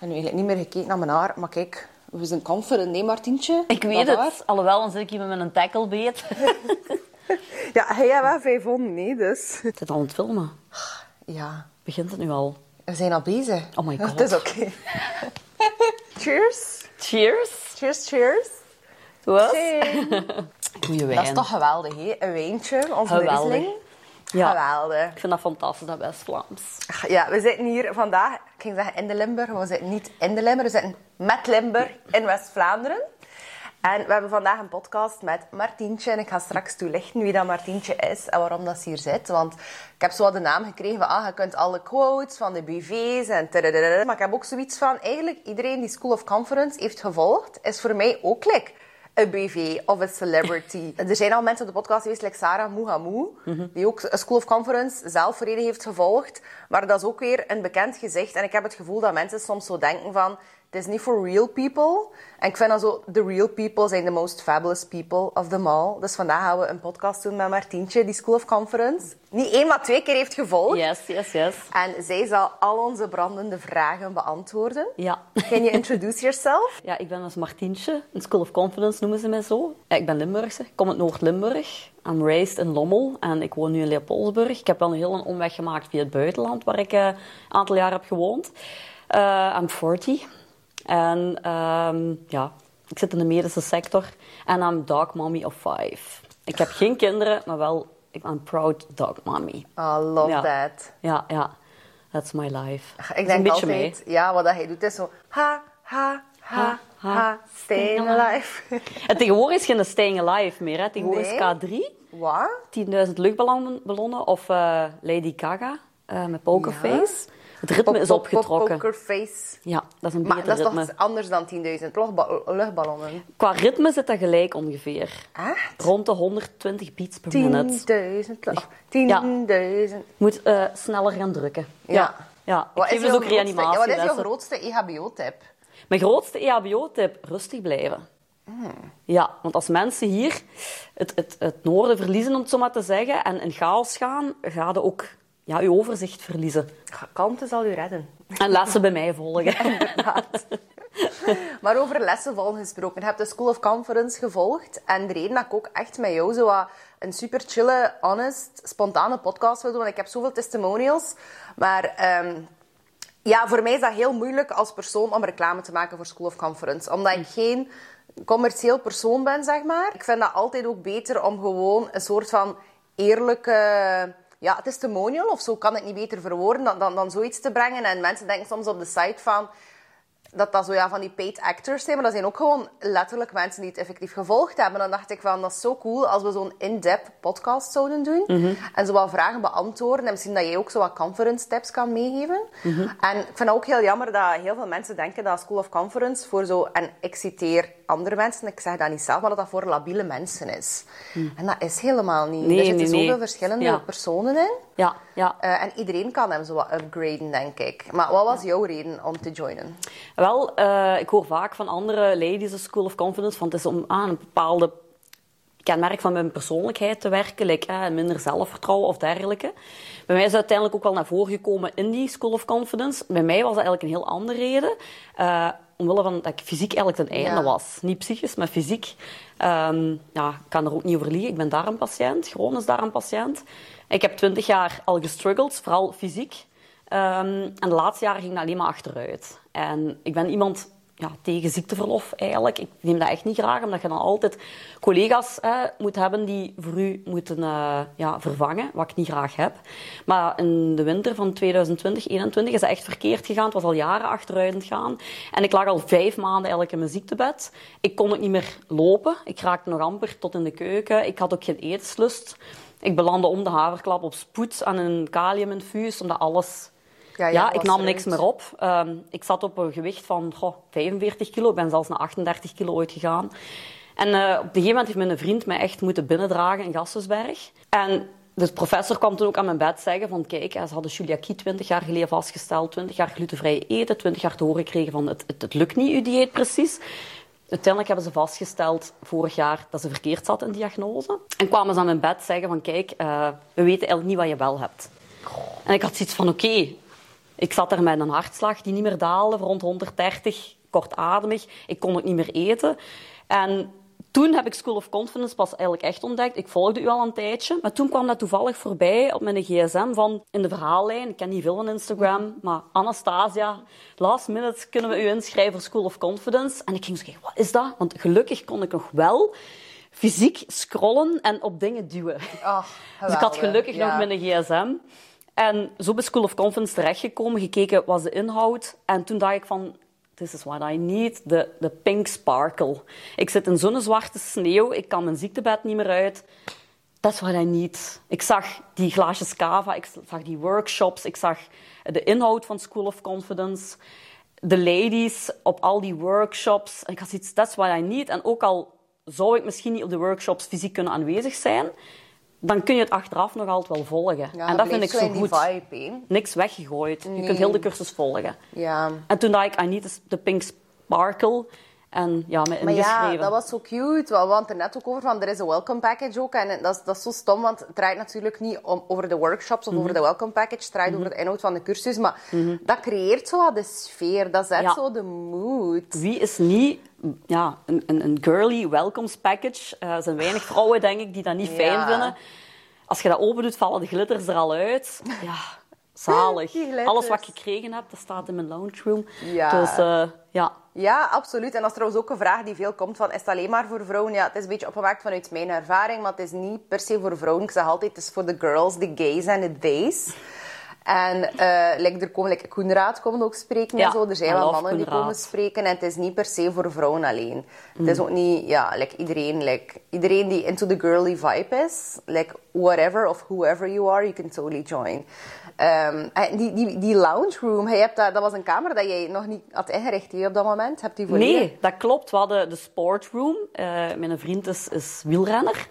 heb nu eigenlijk niet meer gekeken naar mijn haar, maar kijk, we zijn confident, nee Martientje? Ik weet het. haar? Alhoewel, dan zit ik hier met een tacklebeet. Ja, hij heeft wel 500, nee, dus... Het is al aan het filmen. Ja, Begint het nu al? we zijn al bezig. Oh my god. Het is oké. cheers. Cheers. Cheers, cheers. Wat? Goeie wijn. Dat is toch geweldig, hè? Een wijntje, onze Geweldig. Ja. Geweldig. Ik vind dat fantastisch, dat West-Vlaams. Ja, we zitten hier vandaag, ik ging zeggen in de Limburg, maar we zitten niet in de Limburg, we zitten met Limburg in West-Vlaanderen. En we hebben vandaag een podcast met Martientje en ik ga straks toelichten wie dat Martientje is en waarom dat ze hier zit. Want ik heb zo wat de naam gekregen van, ah, je kunt alle quotes van de BV's en. Maar ik heb ook zoiets van, eigenlijk iedereen die School of Conference heeft gevolgd, is voor mij ook like een BV of een celebrity. er zijn al mensen op de podcast geweest, like Sarah Mouhamou, die ook een School of Conference zelf volledig heeft gevolgd. Maar dat is ook weer een bekend gezicht. En ik heb het gevoel dat mensen soms zo denken van... Het is niet voor real people. En ik vind dan zo... The real people zijn the most fabulous people of them all. Dus vandaag gaan we een podcast doen met Martientje, die School of Conference. Niet één, maar twee keer heeft gevolgd. Yes, yes, yes. En zij zal al onze brandende vragen beantwoorden. Ja. Can you introduce yourself? Ja, ik ben dus Martientje. In School of Confidence noemen ze mij zo. Ja, ik ben Limburgse. Ik kom uit Noord-Limburg. I'm raised in Lommel en ik woon nu in Leopoldsburg. Ik heb wel een heel een omweg gemaakt via het buitenland, waar ik eh, een aantal jaar heb gewoond. Eh I'm 40. En ehm, ja, ik zit in de medische sector. En I'm dog mommy of five. Ik heb geen kinderen, maar wel... Ik ben proud dog mommy. I love Ja. that. Ja, ja. That's my life. Ik denk altijd, ja, wat hij doet is zo ha, ha, ha, Ha, ha, staying alive. En tegenwoordig is geen Staying Alive meer. Hè. Tegenwoordig Nee. is K3. Wat? 10.000 luchtballonnen ballonnen, of eh, Lady Gaga eh, met Pokerface. Het ritme is Pop, pop, pop, opgetrokken. Pokerface. Ja, dat is een Maar dat is ritme. toch anders dan 10.000 luchtba- luchtballonnen? Qua ritme zit dat gelijk ongeveer. Echt? Rond de 120 beats per minute. 10.000 lucht- 10.000. Moet eh, sneller gaan drukken. Ja. ja. Wat Ik geef is dus ook grootste- ja, reanimatie. Wat is jouw grootste EHBO-tip? Mijn grootste EHBO-tip, rustig blijven. Ja, want als mensen hier het, het, het noorden verliezen, om het zo maar te zeggen, en in chaos gaan, ga je ook ja, je overzicht verliezen. Kalmte zal u redden. En lessen bij mij volgen. Inderdaad. maar over lessen volgen gesproken. Je hebt de School of Conference gevolgd. En de reden dat ik ook echt met jou zo een super chille, honest, spontane podcast wil doen. Want ik heb zoveel testimonials. Maar ehm, ja, voor mij is dat heel moeilijk als persoon om reclame te maken voor School of Conference. Omdat ik geen commercieel persoon ben, zeg maar. Ik vind dat altijd ook beter om gewoon een soort van eerlijke ja, testimonial of zo kan ik niet beter verwoorden dan, dan, dan zoiets te brengen. En mensen denken soms op de site van dat dat zo ja, van die paid actors zijn, maar dat zijn ook gewoon letterlijk mensen die het effectief gevolgd hebben. Dan dacht ik van, dat is zo cool als we zo'n in-depth podcast zouden doen. En zo wat vragen beantwoorden. En misschien dat jij ook zo wat conference tips kan meegeven. En ik vind het ook heel jammer dat heel veel mensen denken dat School of Conference voor zo... En ik citeer andere mensen, ik zeg dat niet zelf, maar dat dat voor labiele mensen is. En dat is helemaal niet. Nee, er zitten nee, nee. zoveel verschillende Ja. personen in. Ja, ja. Eh, en iedereen kan hem zo wat upgraden, denk ik. Maar wat was jouw reden om te joinen? Wel, eh, ik hoor vaak van andere ladies in School of Confidence van het is om aan een bepaalde kenmerk van mijn persoonlijkheid te werken, like, eh, minder zelfvertrouwen of dergelijke. Bij mij is het uiteindelijk ook wel naar voren gekomen in die School of Confidence. Bij mij was dat eigenlijk een heel andere reden. Omwille van dat ik fysiek eigenlijk ten einde Ja. was. Niet psychisch, maar fysiek. Ehm, ja, ik kan er ook niet over liegen. Ik ben darmpatiënt, chronisch darmpatiënt. Ik heb twintig jaar al gestruggeld, vooral fysiek. Ehm, en de laatste jaren ging dat alleen maar achteruit. En ik ben iemand ja, tegen ziekteverlof eigenlijk. Ik neem dat echt niet graag, omdat je dan altijd collega's hè, moet hebben die voor u moeten eh, ja, vervangen, wat ik niet graag heb. Maar in de winter van 2020, 2021 is dat echt verkeerd gegaan. Het was al jaren achteruit gaan. En ik lag al vijf maanden eigenlijk in mijn ziektebed. Ik kon ook niet meer lopen. Ik raakte nog amper tot in de keuken. Ik had ook geen etenslust. Ik belandde om de haverklap op spoed aan een kaliuminfuus, omdat alles... Ja, ik nam niks meer op. Ehm, ik zat op een gewicht van goh, 45 kilo. Ik ben zelfs naar 38 kilo ooit gegaan. En eh, op een gegeven moment heeft mijn vriend mij echt moeten binnendragen in Gastensberg. En de professor kwam toen ook aan mijn bed zeggen van kijk, ze hadden celiakie 20 jaar geleden vastgesteld, 20 jaar glutenvrij eten, 20 jaar te horen gekregen van het, het, het lukt niet, uw dieet precies. Uiteindelijk hebben ze vastgesteld vorig jaar dat ze verkeerd zat in diagnose. En kwamen ze aan mijn bed zeggen van kijk, eh, we weten eigenlijk niet wat je wel hebt. En ik had zoiets van oké, Ik zat daar met een hartslag die niet meer daalde, rond 130, kortademig. Ik kon het niet meer eten. En toen heb ik School of Confidence pas eigenlijk echt ontdekt. Ik volgde u al een tijdje. Maar toen kwam dat toevallig voorbij op mijn gsm van in de verhaallijn. Ik ken niet veel van Instagram, maar Anastasia, last minute kunnen we u inschrijven voor School of Confidence. En ik ging zo kijken, wat is dat? Want gelukkig kon ik nog wel fysiek scrollen en op dingen duwen. Oh, dus ik had gelukkig ja. nog mijn gsm. En zo bij School of Confidence terechtgekomen, gekeken wat de inhoud. En toen dacht ik van, this is what I need, de pink sparkle. Ik zit in zo'n zwarte sneeuw, ik kan mijn ziektebed niet meer uit. That's what I need. Ik zag die glaasjes cava, ik zag die workshops, ik zag de inhoud van School of Confidence. De ladies op al die workshops. Ik had zoiets, that's what I need. En ook al zou ik misschien niet op de workshops fysiek kunnen aanwezig zijn, dan kun je het achteraf nog altijd wel volgen. Ja, en dat vind ik zo goed. vibe. Niks weggegooid. Je kunt heel de cursus volgen. Ja. En toen dacht ik, I need the pink sparkle. En ja, me Maar ingeschreven. ja, dat was zo cute. We hadden er net ook over van, er is een welcome package ook. En dat is, dat is zo stom, want het draait natuurlijk niet om, over de workshops of Mhm. over de welcome package. Het draait over de inhoud van de cursus. Maar dat creëert zo wat de sfeer. Dat zet Ja. zo de mood. Wie is niet ja, een, een, een girly welcomes package? Eh, er zijn weinig vrouwen, denk ik, die dat niet fijn vinden. Als je dat open doet, vallen de glitters er al uit. Ja, zalig. Alles wat ik gekregen heb, dat staat in mijn lounge room. Ja. Dus eh, ja, Ja, absoluut. En dat is trouwens ook een vraag die veel komt van, is het alleen maar voor vrouwen? Ja, het is een beetje opgemaakt vanuit mijn ervaring, maar het is niet per se voor vrouwen. Ik zeg altijd, het is voor de girls, de gays en de theys. En like, er komen, like, Koenraad komt ook spreken Ja, en zo. Er zijn wel mannen die komen spreken. En het is niet per se voor vrouwen alleen. Het is ook niet, ja, like, iedereen, like, iedereen die into the girly vibe is, like, whatever of whoever you are, you can totally join. Ehm, en die, die, die lounge room, hij hebt dat, dat was een kamer dat jij nog niet had ingericht hè, op dat moment. Hebt die volledig? Nee, dat klopt. We hadden de sportroom. Eh mijn vriend is, is wielrenner.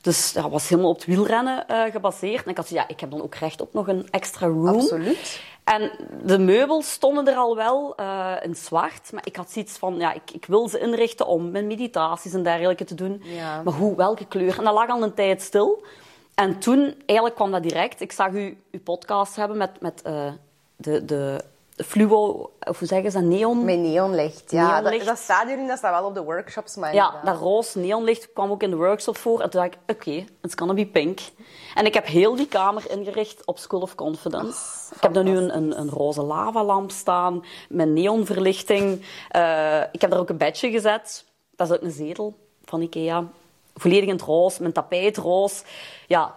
Dus dat was helemaal op het wielrennen eh, gebaseerd. En ik had ja, ik heb dan ook recht op nog een extra room. Absoluut. En de meubels stonden er al wel eh, in zwart. Maar ik had zoiets van, ja, ik, ik wil ze inrichten om mijn meditaties en dergelijke te doen. Ja. Maar hoe, welke kleur? En dat lag al een tijd stil. En toen, eigenlijk kwam dat direct. Ik zag u uw podcast hebben met, met eh, de, de, fluo, of hoe zeggen ze dat, neon? Met neonlicht, ja. Neonlicht. Dat, dat staat hier niet, dat staat wel op de workshops, maar Ja, dat roze neonlicht kwam ook in de workshop voor. En toen dacht ik, oké, it's gonna be pink. En ik heb heel die kamer ingericht op School of Confidence. ik heb daar nu een, een, een roze lavalamp staan, met neonverlichting. Eh, ik heb daar ook een bedje gezet. Dat is ook een zetel van Ikea. Volledig in het roze, mijn tapijt roze. Ja,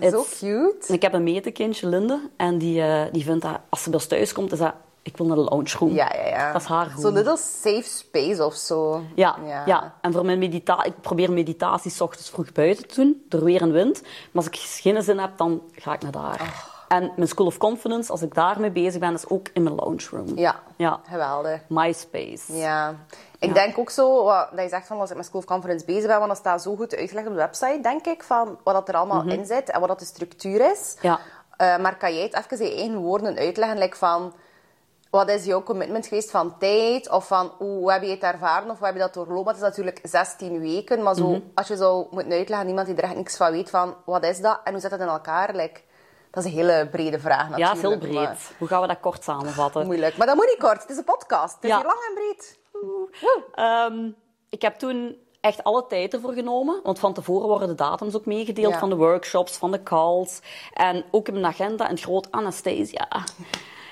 zo it's- cute. En ik heb een metekindje, Linde. En die, eh, die vindt dat, als ze bij ons thuis komt, is dat... Ik wil naar de lounge room. Ja, ja, ja. Dat is haar Zo'n room. little safe space of zo. Ja, ja. en voor mijn meditatie, ik probeer meditatie 's ochtends vroeg buiten te doen, door weer en wind. Maar als ik geen zin heb, dan ga ik naar daar. Oh. En mijn School of Confidence, als ik daarmee bezig ben, is ook in mijn lounge room. Ja, Ja. geweldig. My space. Ja. Ik Ja. denk ook zo, wat, dat je zegt van als ik met School of Conference bezig ben, want dat staat zo goed uitgelegd op de website, denk ik, van wat dat er allemaal in zit en wat dat de structuur is. Mhm. Ja. Eh, maar kan jij het even in één woorden uitleggen, like van... Wat is jouw commitment geweest van tijd? Of van hoe heb je het ervaren? Of hoe heb je dat doorlopen? Het is natuurlijk 16 weken. Maar zo, Mhm. als je zou moeten uitleggen aan iemand die er echt niks van weet, van wat is dat? En hoe zit dat in elkaar? Like, dat is een hele brede vraag natuurlijk. Ja, heel breed. maar Hoe gaan we dat kort samenvatten? Moeilijk. Maar dat moet niet kort. Het is een podcast. Het is Ja. hier lang en breed. Ehm, ik heb toen echt alle tijd ervoor genomen. Want van tevoren worden de datums ook meegedeeld Ja. van de workshops, van de calls. En ook in mijn agenda het groot Anastasia.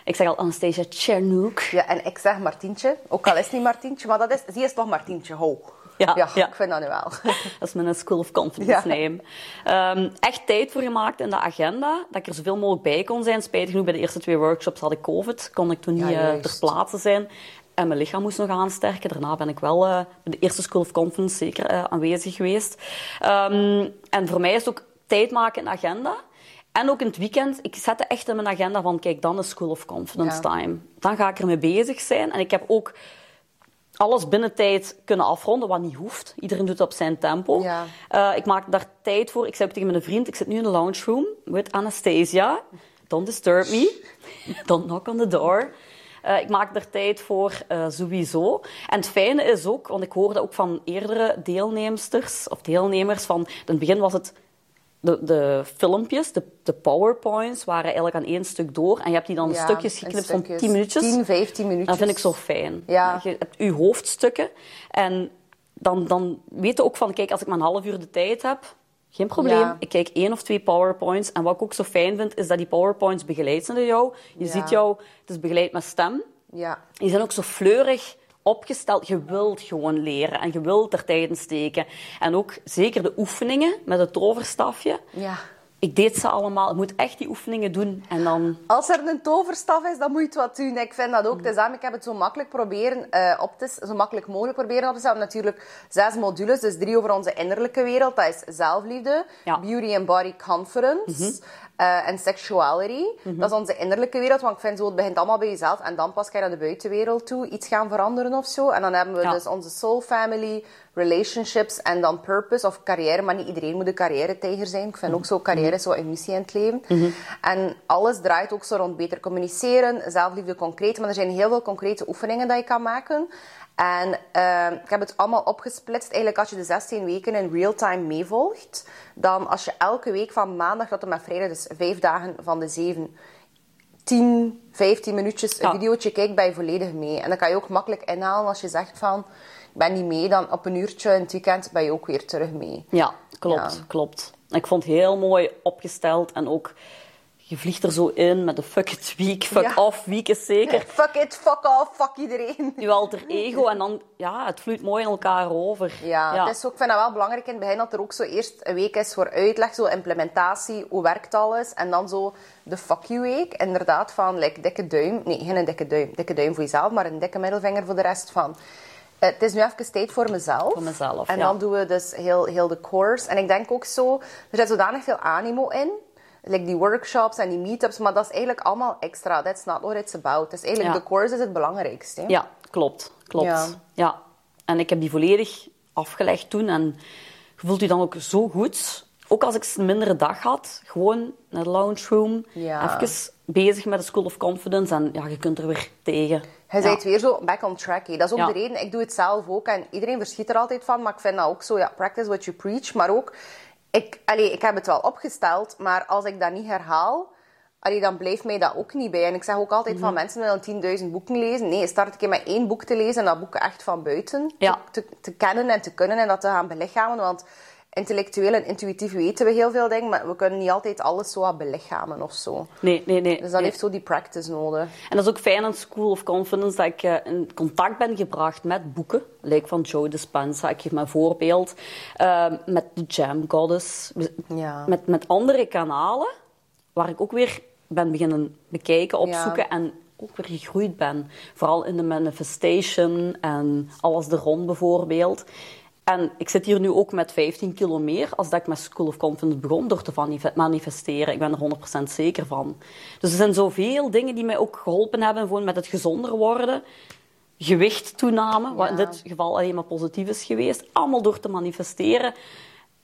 Ik zeg al Anastasia Chernook. Ja, en ik zeg Martientje. Ook al is het niet Martientje, maar dat is, zie is toch Martientje. Ho. Ja, ja. ik vind dat nu wel. Dat is mijn School of Confidence Ja. name. Ehm, echt tijd voor gemaakt in de agenda. Dat ik er zoveel mogelijk bij kon zijn. Spijtig genoeg, bij de eerste twee workshops had ik COVID. Kon ik toen niet eh, ter plaatse zijn. En mijn lichaam moest nog aansterken. Daarna ben ik wel eh, bij de eerste School of Confidence zeker eh, aanwezig geweest. Ehm, en voor mij is het ook tijd maken in de agenda. En ook in het weekend, ik zette echt in mijn agenda van, kijk, dan is School of Confidence Ja. time. Dan ga ik ermee bezig zijn. En ik heb ook alles binnen tijd kunnen afronden, wat niet hoeft. Iedereen doet het op zijn tempo. Ja. Eh, ik maak daar tijd voor. Ik zei tegen mijn vriend, ik zit nu in de lounge room with Anastasia. Don't disturb me. Don't knock on the door. Eh, ik maak daar tijd voor eh, sowieso. En het fijne is ook, want ik hoorde ook van eerdere deelnemsters of deelnemers van... In het begin was het de, de filmpjes, de, de powerpoints, waren eigenlijk aan één stuk door. En je hebt die dan Ja, stukjes geknipt van stukjes. 10 minuutjes. 10, 15 minuutjes. Dat vind ik zo fijn. Ja. Je hebt je hoofdstukken. En dan, dan weet je ook van, kijk, als ik maar een half uur de tijd heb, geen probleem. Ja. Ik kijk één of twee powerpoints. En wat ik ook zo fijn vind, is dat die powerpoints begeleid zijn door jou. Je ziet jou, het is begeleid met stem. Ja. Die zijn ook zo fleurig opgesteld. Je wilt gewoon leren en je wilt er tijd in steken. En ook zeker de oefeningen met het toverstafje. ja. Ik deed ze allemaal. Je moet echt die oefeningen doen. En dan... Als er een toverstaf is, dan moet je het wat doen. Ik vind dat ook. Daarom, ik heb het zo makkelijk proberen eh, op te, zo makkelijk mogelijk proberen op te stellen. Natuurlijk zes modules, dus drie over onze innerlijke wereld. Dat is zelfliefde, Ja. beauty and body confidence eh, en sexuality. Dat is onze innerlijke wereld, want ik vind zo, het begint allemaal bij jezelf. En dan pas ga je naar de buitenwereld toe, iets gaan veranderen of zo. En dan hebben we Ja. dus onze soul family, relationships en dan purpose of carrière. Maar niet iedereen moet een carrière-tijger zijn. Ik vind ook zo, carrière is zo een missie in het leven. En alles draait ook zo rond beter communiceren, zelfliefde concreet. Maar er zijn heel veel concrete oefeningen dat je kan maken. En eh, ik heb het allemaal opgesplitst. Eigenlijk als je de 16 weken in real-time meevolgt, dan als je elke week van maandag tot en met vrijdag, dus vijf dagen van de zeven, 10, 15 minuutjes een Ja. videootje kijkt, ben je volledig mee. En dan kan je ook makkelijk inhalen als je zegt van, ik ben niet mee, dan op een uurtje in het weekend ben je ook weer terug mee. Ja, klopt, Ja. klopt. Ik vond het heel mooi opgesteld. En ook, je vliegt er zo in met de fuck it week, fuck Ja. off week is zeker. Fuck it, fuck off, fuck iedereen. Je alter ego. En dan, ja, het vloeit mooi in elkaar over. Ja, Het is ook, ik vind dat wel belangrijk in het begin dat er ook zo eerst een week is voor uitleg, zo implementatie, hoe werkt alles. En dan zo de fuck you week, inderdaad, van like, dikke duim. Nee, geen een dikke duim. Dikke duim voor jezelf, maar een dikke middelvinger voor de rest van. eh, Het is nu even tijd voor mezelf. Voor mezelf, En ja. dan doen we dus heel, heel de course. En ik denk ook zo, er zit zodanig veel animo in. Like die workshops en die meetups, maar dat is eigenlijk allemaal extra. That's not what it's about. Dus eigenlijk Ja. de course is het belangrijkste. hè. Ja, klopt. klopt. Ja. Ja. En ik heb die volledig afgelegd toen. En je voelt je dan ook zo goed. Ook als ik een mindere dag had, gewoon naar de lounge room, Ja. even bezig met de School of Confidence en ja, je kunt er weer tegen. Hij ja. bent weer zo back on track. Dat is ook de reden. Ik doe het zelf ook. En iedereen verschiet er altijd van. Maar ik vind dat ook zo. Ja, practice what you preach. Maar ook... Ik, allee, ik heb het wel opgesteld. Maar als ik dat niet herhaal... Allee, dan blijft mij dat ook niet bij. En ik zeg ook altijd Mhm. van mensen willen 10.000 boeken lezen. Nee, start een keer met één boek te lezen. En dat boek echt van buiten Ja. te, te kennen en te kunnen. En dat te gaan belichamen. Want intellectueel en intuïtief weten we heel veel dingen. Maar we kunnen niet altijd alles zo belichamen of zo. Nee, nee, nee. Dus dat nee. heeft zo die practice nodig. En dat is ook fijn aan School of Confidence dat ik eh, in contact ben gebracht met boeken. Like van Joe Dispenza, ik geef maar een voorbeeld. Eh, met de Jam Goddess. Ja. Met, met andere kanalen, waar ik ook weer ben beginnen bekijken, opzoeken Ja. en ook weer gegroeid ben. Vooral in de manifestation en alles er rond bijvoorbeeld. En ik zit hier nu ook met 15 kilo meer als dat ik met School of Confidence begon door te manif- manifesteren. Ik ben er 100% zeker van. Dus er zijn zoveel dingen die mij ook geholpen hebben gewoon met het gezonder worden. Gewichttoename, wat in dit geval alleen maar positief is geweest. Allemaal door te manifesteren.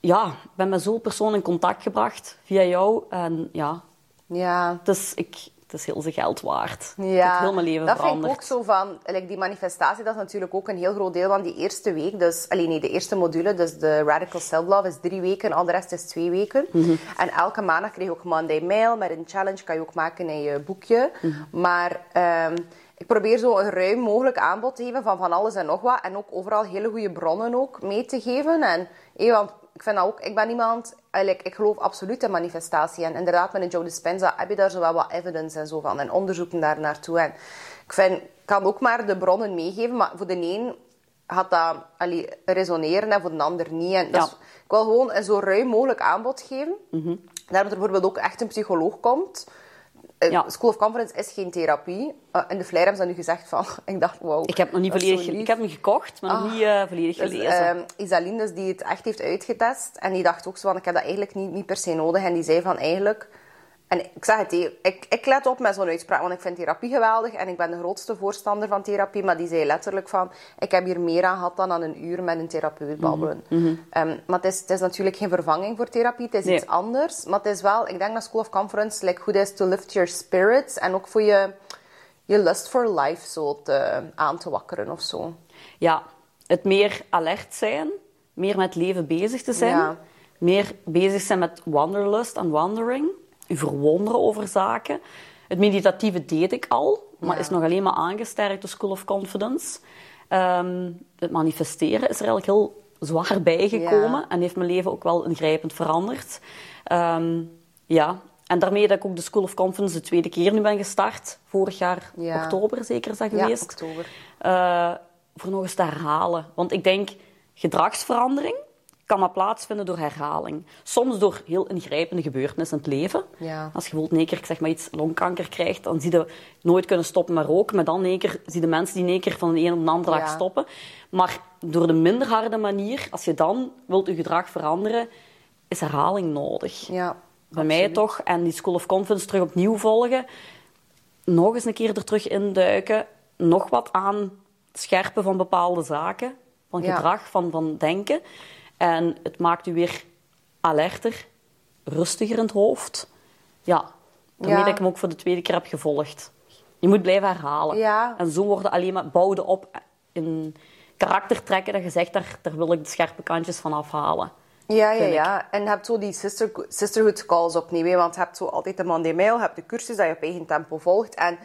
Ja, ik ben met zo'n persoon in contact gebracht via jou. En ja, Ja. is, ik, het is heel zijn geld waard. Het Ja, heel mijn leven dat veranderd. vind ik ook zo van, like die manifestatie, dat is natuurlijk ook een heel groot deel van die eerste week. Dus, alleen nee, de eerste module, dus de Radical Self-Love is drie weken, al de rest is twee weken. Mhm. En elke maandag krijg je ook Monday Mail met een challenge, kan je ook maken in je boekje. Mhm. Maar ehm, ik probeer zo een ruim mogelijk aanbod te geven van van alles en nog wat. En ook overal hele goede bronnen ook mee te geven. En, want ik vind dat ook, ik ben iemand, eigenlijk, ik geloof absoluut in manifestatie. En inderdaad, met een Joe Dispenza heb je daar zo wel wat evidence en zo van. En onderzoeken daar naartoe. En ik vind, kan ook maar de bronnen meegeven, maar voor de een gaat dat allee, resoneren en voor de ander niet. En dus Ja. ik wil gewoon een zo ruim mogelijk aanbod geven. Daarom dat er bijvoorbeeld ook echt een psycholoog komt. Eh, Ja. School of Conference is geen therapie. Uh, in de flyer hebben ze nu gezegd van... Ik dacht, wauw. Ik heb nog niet volledig. Ik heb hem gekocht, maar nog niet eh, volledig Dus, gelezen. ehm, Isaline, dus die het echt heeft uitgetest. En die dacht ook zo van, ik heb dat eigenlijk niet, niet per se nodig. En die zei van, eigenlijk... En ik zeg het, ik, ik let op met zo'n uitspraak, want ik vind therapie geweldig. En ik ben de grootste voorstander van therapie. Maar die zei letterlijk van, ik heb hier meer aan gehad dan aan een uur met een therapeut babbelen. Ehm, maar het is, het is natuurlijk geen vervanging voor therapie. Het is Nee. iets anders. Maar het is wel, ik denk dat School of Conference like, goed is to lift your spirits. En ook voor je, je lust for life zo te, aan te wakkeren of zo. Ja, het meer alert zijn, meer met leven bezig te zijn. Ja. meer bezig zijn met wanderlust en wandering. Je verwonderen over zaken. Het meditatieve deed ik al, maar Ja. is nog alleen maar aangesterkt door School of Confidence. Ehm, het manifesteren is er eigenlijk heel zwaar bijgekomen Ja. en heeft mijn leven ook wel ingrijpend veranderd. Ehm, ja, en daarmee dat ik ook de School of Confidence de tweede keer nu ben gestart. Vorig jaar Ja. oktober zeker is dat Ja, geweest. oktober. Eh, voor nog eens te herhalen. Want ik denk, gedragsverandering kan maar plaatsvinden door herhaling. Soms door heel ingrijpende gebeurtenissen in het leven. Ja. Als je bijvoorbeeld één keer, ik zeg maar iets, longkanker krijgt, dan zie je nooit kunnen stoppen met roken. Maar dan één keer zie je mensen die één keer van de een op de andere dag Ja. stoppen. Maar door de minder harde manier, als je dan wilt je gedrag veranderen, is herhaling nodig. Ja, Bij mij toch. En die School of Confidence terug opnieuw volgen. Nog eens een keer er terug induiken. Nog wat aan scherpen van bepaalde zaken. Van gedrag, van, van denken. En het maakt u weer alerter, rustiger in het hoofd. Ja, daarmee Ja. dat ik hem ook voor de tweede keer heb gevolgd. Je moet blijven herhalen. Ja. En zo worden alleen maar bouwden op in karaktertrekken dat je zegt, daar, daar wil ik de scherpe kantjes van afhalen. Ja, ja, ja. En je hebt zo die sister, sisterhood calls opnieuw. hè, Want je hebt zo altijd de Monday mail, je hebt de cursus dat je op eigen tempo volgt. En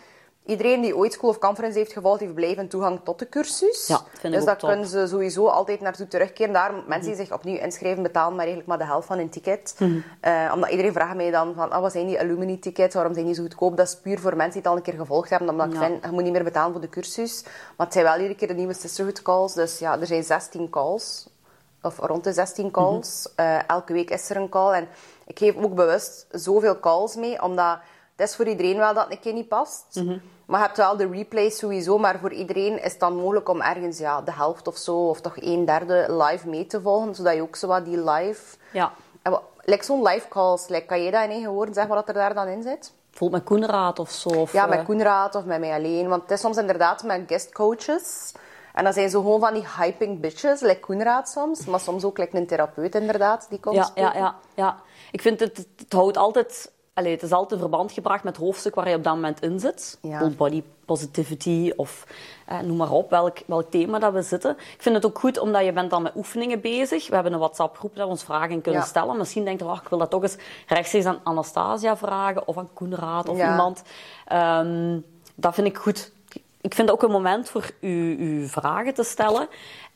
iedereen die ooit School of Conference heeft gevolgd, heeft blijvend toegang tot de cursus. Ja, dat vind ik dus daar kunnen ze sowieso altijd naartoe terugkeren. Daarom, mensen die zich opnieuw inschrijven, betalen maar eigenlijk maar de helft van hun ticket. Mhm. Eh, omdat iedereen vraagt mij dan van, ah, wat zijn die alumni-tickets? Waarom zijn die zo goedkoop? Dat is puur voor mensen die het al een keer gevolgd hebben. Omdat ik vind, je moet niet meer betalen voor de cursus. Maar het zijn wel iedere keer de nieuwe sisterhood calls. Dus ja, er zijn 16 calls of rond de 16 calls. Eh, elke week is er een call. En ik geef ook bewust zoveel calls mee, omdat het is voor iedereen wel dat het een keer niet past. Maar je hebt wel de replays sowieso, maar voor iedereen is het dan mogelijk om ergens ja, de helft of zo, of toch een derde live mee te volgen, zodat je ook zo wat die live... Ja, En wat- Like zo'n live calls, like, kan je dat in eigen woorden zeggen wat er daar dan in zit? bijvoorbeeld met Koenraad of zo. Of, Ja, eh, met Koenraad of met mij alleen. Want het is soms inderdaad met guest coaches. En dan zijn ze gewoon van die hyping bitches, like Koenraad soms. Maar soms ook like een therapeut inderdaad, die komt Ja, spreken. ja, ja, ja. Ik vind het, het houdt altijd... Allee, het is altijd in verband gebracht met het hoofdstuk waar je op dat moment in zit. Ja. Body positivity of eh, noem maar op, welk, welk thema dat we zitten. Ik vind het ook goed, omdat je bent dan met oefeningen bezig. We hebben een WhatsApp-groep dat we ons vragen in kunnen Ja. stellen. Misschien denkt je, oh, ik wil dat toch eens rechtstreeks aan Anastasia vragen of aan Koenraad of Ja. iemand. Ehm, dat vind ik goed. Ik vind het ook een moment voor u, uw vragen te stellen.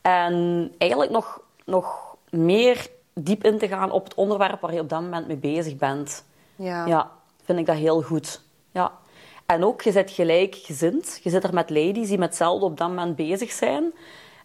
En eigenlijk nog, nog meer diep in te gaan op het onderwerp waar je op dat moment mee bezig bent. Ja. Ja, vind ik dat heel goed. Ja. En ook, je zit gelijkgezind. Je zit er met ladies die met hetzelfde op dat moment bezig zijn.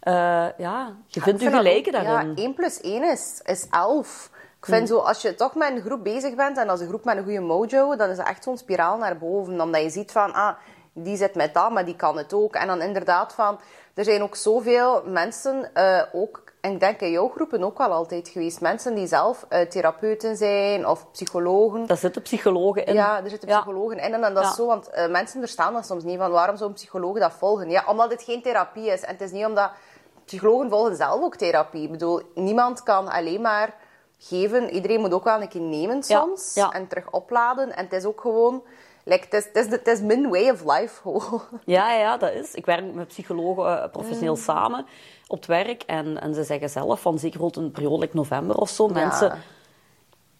Eh, ja, je vindt je dat gelijken ook- daarin. Ja, 1 plus 1 is, is 11. Ik vind zo, als je toch met een groep bezig bent en als een groep met een goede mojo, dan is het echt zo'n spiraal naar boven. Omdat je ziet van, ah, die zit met dat, maar die kan het ook. En dan inderdaad van, er zijn ook zoveel mensen, eh, ook, en ik denk in jouw groepen ook wel altijd geweest, mensen die zelf eh, therapeuten zijn of psychologen. Daar zitten psychologen in. Ja, er zitten Ja. psychologen in. En dat is zo, want eh, mensen verstaan dat soms niet. Van waarom zou een psycholoog dat volgen? Ja, omdat het geen therapie is. En het is niet omdat... Psychologen volgen zelf ook therapie. Ik bedoel, niemand kan alleen maar geven. Iedereen moet ook wel een keer nemen soms. ja. En terug opladen. En het is ook gewoon... Like, het, is, het, is, de- het is mijn way of life. Ja, ja, dat is. Ik werk met psychologen eh, professioneel Mm. samen op het werk. En, en ze zeggen zelf, van zeker rond een periode, like november of zo, mensen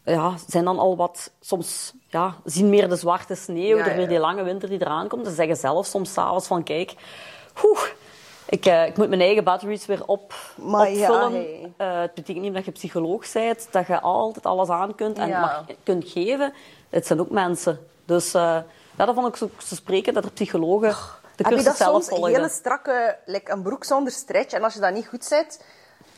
ja, zijn dan al wat, soms ja, zien meer de zwarte sneeuw, Ja, weer ja. die lange winter die eraan komt. Ze zeggen zelf soms s'avonds van, kijk, oeh, ik, eh, ik moet mijn eigen batteries weer op, Maar opvullen. hey. Eh, het betekent niet dat je psycholoog bent, dat je altijd alles aan kunt en mag, kunt geven. Het zijn ook mensen. Dus ja, dat vond ik zo te spreken, dat er psychologen de Heb je dat zelf soms? Een hele strakke... Like een broek zonder stretch. En als je dat niet goed zet,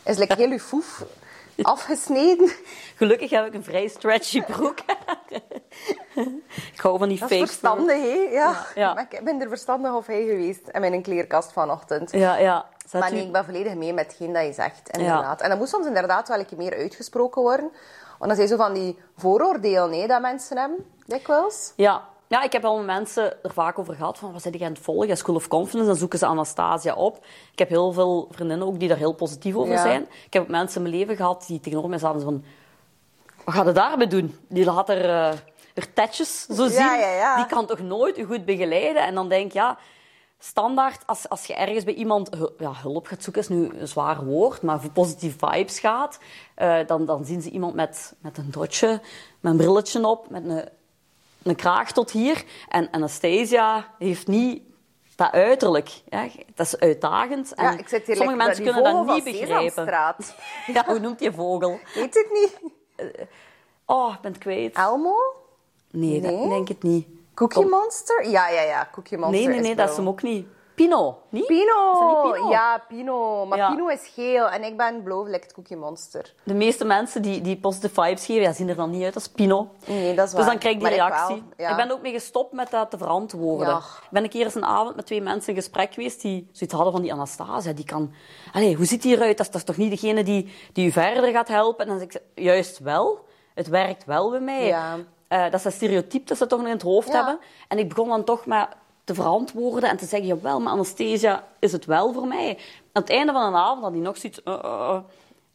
is like heel je foef afgesneden. Gelukkig heb ik een vrij stretchy broek. ik hou van die Dat fake is verstandig, hè? Ja. Ja. Maar ik ben er verstandig of hij geweest in mijn kleerkast vanochtend. Ja, ja. Zet Maar u- ik ben volledig mee met hetgeen dat je zegt, inderdaad. En dat moet soms inderdaad wel een keer meer uitgesproken worden. Want dan zijn zo van die vooroordelen hè, dat mensen hebben, dikwijls. Ja. Ja, ik heb al met mensen er vaak over gehad van wat zit je aan het volgen? School of Confidence, dan zoeken ze Anastasia op. Ik heb heel veel vriendinnen ook die daar heel positief over Ja. zijn. Ik heb ook mensen in mijn leven gehad die tegenover mij zaten van... Wat gaat je daarmee doen? Die laat er, eh er tetjes zo zien. ja, ja. Die kan toch nooit u goed begeleiden? En dan denk ik, ja... standaard, als, als je ergens bij iemand ja, hulp gaat zoeken, is nu een zwaar woord, maar voor positieve vibes gaat, eh, dan, dan zien ze iemand met, met een dotje, met een brilletje op, met een, een kraag tot hier. En Anastasia heeft niet dat uiterlijk. Ja. Dat is uitdagend. En Ja, ik zit hier sommige mensen kunnen dat niet begrijpen. Ja, hoe noemt die vogel? Weet het niet. Oh, ik ben het kwijt. Elmo? Nee, Nee? dat denk ik niet. Cookie. Monster? Ja, ja, ja. Cookie Monster Nee, nee, nee, dat is hem ook niet. Pino, niet? Pino. Is dat niet Pino? Ja, Pino. Maar Ja. Pino is geel en ik ben blauw, lijkt Cookie Monster. De meeste mensen die, die positive vibes geven, ja, zien er dan niet uit als Pino. Nee, dat is Dus waar. dan krijg ik die Maar ik reactie. wel, ja. Ik ben er ook mee gestopt met dat te verantwoorden. Ja. Ik ben een keer eens een avond met twee mensen in gesprek geweest die zoiets hadden van die Anastasia. Die kan... Allee, hoe ziet die eruit? Dat is, dat is toch niet degene die, die u verder gaat helpen? En dan zeg ik, juist wel. Het werkt wel bij mij. Ja. Eh, dat is dat stereotype dat ze toch nog in het hoofd Ja. hebben. En ik begon dan toch maar te verantwoorden en te zeggen, jawel, maar anesthesia is het wel voor mij. Aan het einde van de avond had hij nog zoiets... eh, eh, eh.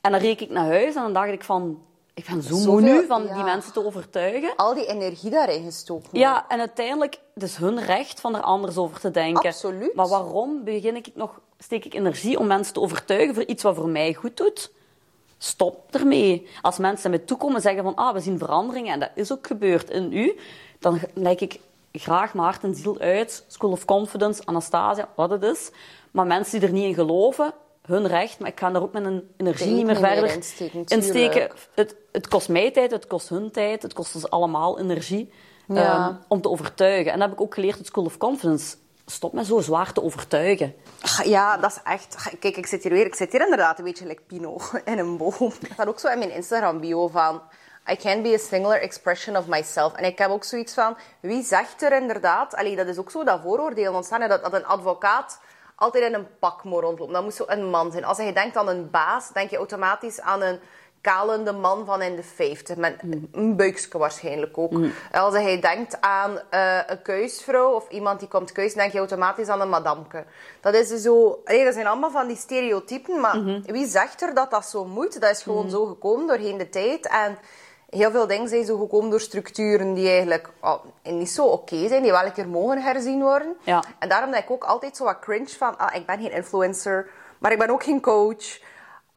En dan reek ik naar huis en dan dacht ik van... Ik ben zo moe nu van ja. die mensen te overtuigen. Al die energie daarin gestoken. Ja, en uiteindelijk, het is hun recht van er anders over te denken. Absoluut. Maar waarom begin ik nog, steek ik energie om mensen te overtuigen voor iets wat voor mij goed doet? Stop ermee. Als mensen met toekomen en zeggen van, ah, we zien veranderingen, en dat is ook gebeurd in u, dan lijk ik graag mijn hart en ziel uit, School of Confidence, Anastasia, wat het is. Maar mensen die er niet in geloven, hun recht, maar ik ga er ook met een energie niet meer niet meer verder insteken. Het, het kost mij tijd, het kost hun tijd, het kost ons allemaal energie Ja. ehm, om te overtuigen. En dat heb ik ook geleerd op School of Confidence. Stop met zo zwaar te overtuigen. Ach, Ja, dat is echt... Kijk, ik zit hier weer... Ik zit hier inderdaad een beetje like Pino in een boom. Dat staat ook zo in mijn Instagram-bio van... I can be a singular expression of myself. En ik heb ook zoiets van... Wie zegt er inderdaad... Allee, dat is ook zo dat vooroordeel ontstaan. hè, Dat, dat een advocaat altijd in een pak moet rondlopen. Dat moet zo een man zijn. Als je denkt aan een baas, denk je automatisch aan een kalende man van in de 50. Met een buikje waarschijnlijk ook. Als je denkt aan eh, een kuisvrouw of iemand die komt kuisen, denk je automatisch aan een madamke. Dat is dus zo... Dat zijn allemaal van die stereotypen, maar wie zegt er dat dat zo moet? Dat is gewoon zo gekomen doorheen de tijd. En heel veel dingen zijn zo gekomen door structuren die eigenlijk oh, niet zo oké zijn, die wel een keer mogen herzien worden. Ja. En daarom denk ik ook altijd zo wat cringe van, ah, ik ben geen influencer, maar ik ben ook geen coach.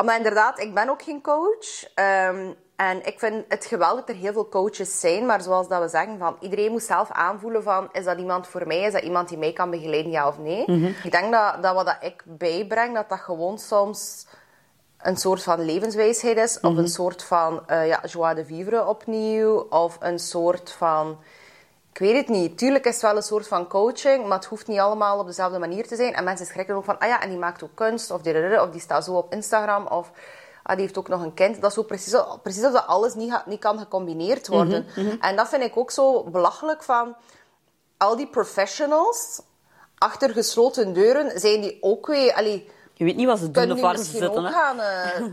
Maar inderdaad, ik ben ook geen coach. Ehm, en ik vind het geweldig dat er heel veel coaches zijn, maar zoals dat we zeggen, van, iedereen moet zelf aanvoelen van, is dat iemand voor mij? Is dat iemand die mij kan begeleiden, ja of nee? Ik denk dat, dat wat dat ik bijbreng, dat dat gewoon soms een soort van levenswijsheid is, of een soort van eh ja, joie de vivre opnieuw, of een soort van... Ik weet het niet. Tuurlijk is het wel een soort van coaching, maar het hoeft niet allemaal op dezelfde manier te zijn. En mensen schrikken ook van, ah ja, en die maakt ook kunst, of, die, of die staat zo op Instagram, of ah, die heeft ook nog een kind. Dat is zo precies, precies of dat alles niet, niet kan gecombineerd worden. En dat vind ik ook zo belachelijk van al die professionals achter gesloten deuren zijn die ook weer... Allee, Je weet niet wat ze doen kunnen of waar ze misschien zitten. gaan eh,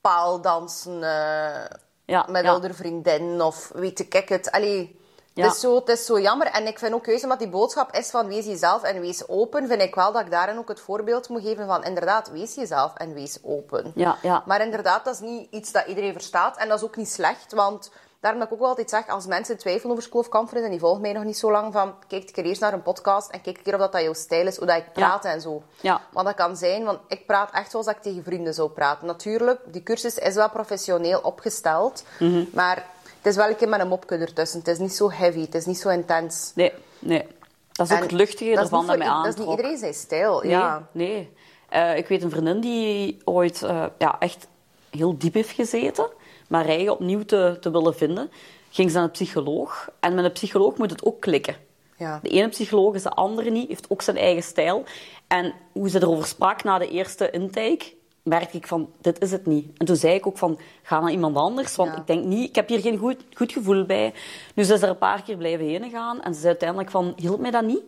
paaldansen eh, Ja, met ja. oude vriendinnen of weet ik het. Allee, Ja. het, is zo, het is zo jammer. En ik vind ook juist omdat die boodschap is van wees jezelf en wees open, vind ik wel dat ik daarin ook het voorbeeld moet geven van inderdaad, wees jezelf en wees open. Ja, ja. Maar inderdaad, dat is niet iets dat iedereen verstaat. En dat is ook niet slecht, want daarom dat ik ook altijd zeg, als mensen twijfelen over School of Conference en die volgen mij nog niet zo lang, van kijk keer eerst naar een podcast en kijk keer of dat, dat jouw stijl is, hoe dat ik praat en zo. Ja. Want dat kan zijn, want ik praat echt zoals ik tegen vrienden zou praten. Natuurlijk, die cursus is wel professioneel opgesteld, Mhm. maar het is wel een keer met een mopje ertussen. Het is niet zo heavy, het is niet zo intens. Nee, nee. Dat is ook het luchtige ervan niet dat mij Dat is niet iedereen zijn stijl, Nee, ja. nee. Eh, ik weet een vriendin die ooit eh, ja, echt heel diep heeft gezeten, maar eigen opnieuw te, te willen vinden, ging ze naar een psycholoog. En met een psycholoog moet het ook klikken. Ja. De ene psycholoog is de andere niet, heeft ook zijn eigen stijl. En hoe ze erover sprak na de eerste intake, merkte ik van, dit is het niet. En toen zei ik ook van, ga naar iemand anders, want Ja. ik denk niet, ik heb hier geen goed, goed gevoel bij. Nu ze is er een paar keer blijven heen gaan en ze zei uiteindelijk van, hielp mij dat niet?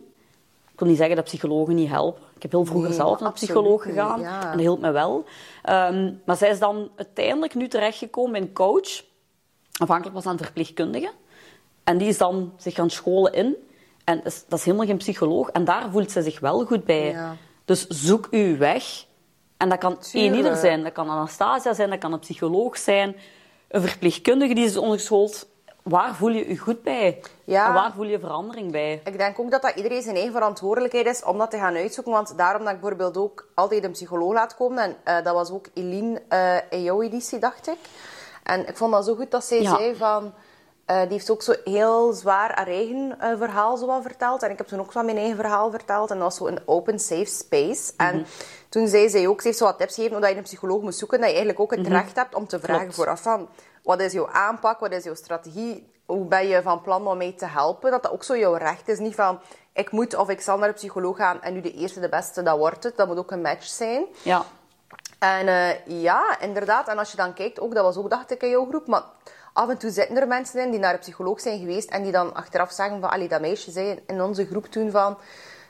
Ik wil niet zeggen dat psychologen niet helpen. Ik heb heel vroeger Nee, zelf naar een psycholoog niet, gegaan ja. en dat hielp me wel. Ehm, maar zij is dan uiteindelijk nu terechtgekomen een coach. Afhankelijk was aan verpleegkundige. En die is dan zich gaan scholen in. En is- dat is helemaal geen psycholoog. En daar voelt ze zich wel goed bij. Ja. Dus zoek uw weg. En dat kan één ieder zijn. Dat kan Anastasia zijn, dat kan een psycholoog zijn. Een verpleegkundige die is ondergeschoold. Waar voel je je goed bij? Ja. En waar voel je verandering bij? Ik denk ook dat dat iedereen zijn eigen verantwoordelijkheid is om dat te gaan uitzoeken. Want daarom dat ik bijvoorbeeld ook altijd een psycholoog laat komen. En eh, dat was ook Eline eh, in jouw editie, dacht ik. En ik vond dat zo goed dat zij Ja. zei van... eh, die heeft ook zo heel zwaar haar eigen eh, verhaal zo verteld. En ik heb toen ook zo mijn eigen verhaal verteld. En dat was zo een open, safe space. Mhm. En toen zei zij ook, ze heeft zo wat tips gegeven hoe dat je een psycholoog moet zoeken. Dat je eigenlijk ook het recht hebt om te vragen Mhm. Klopt. vooraf van... Wat is jouw aanpak? Wat is jouw strategie? Hoe ben je van plan om mij te helpen? Dat dat ook zo jouw recht is. Niet van, ik moet of ik zal naar een psycholoog gaan en nu de eerste, de beste, dat wordt het. Dat moet ook een match zijn. Ja. En eh, ja, inderdaad. En als je dan kijkt, ook, dat was ook, dacht ik, in jouw groep. Maar af en toe zitten er mensen in die naar een psycholoog zijn geweest en die dan achteraf zeggen van, allee, dat meisje zei in onze groep toen van,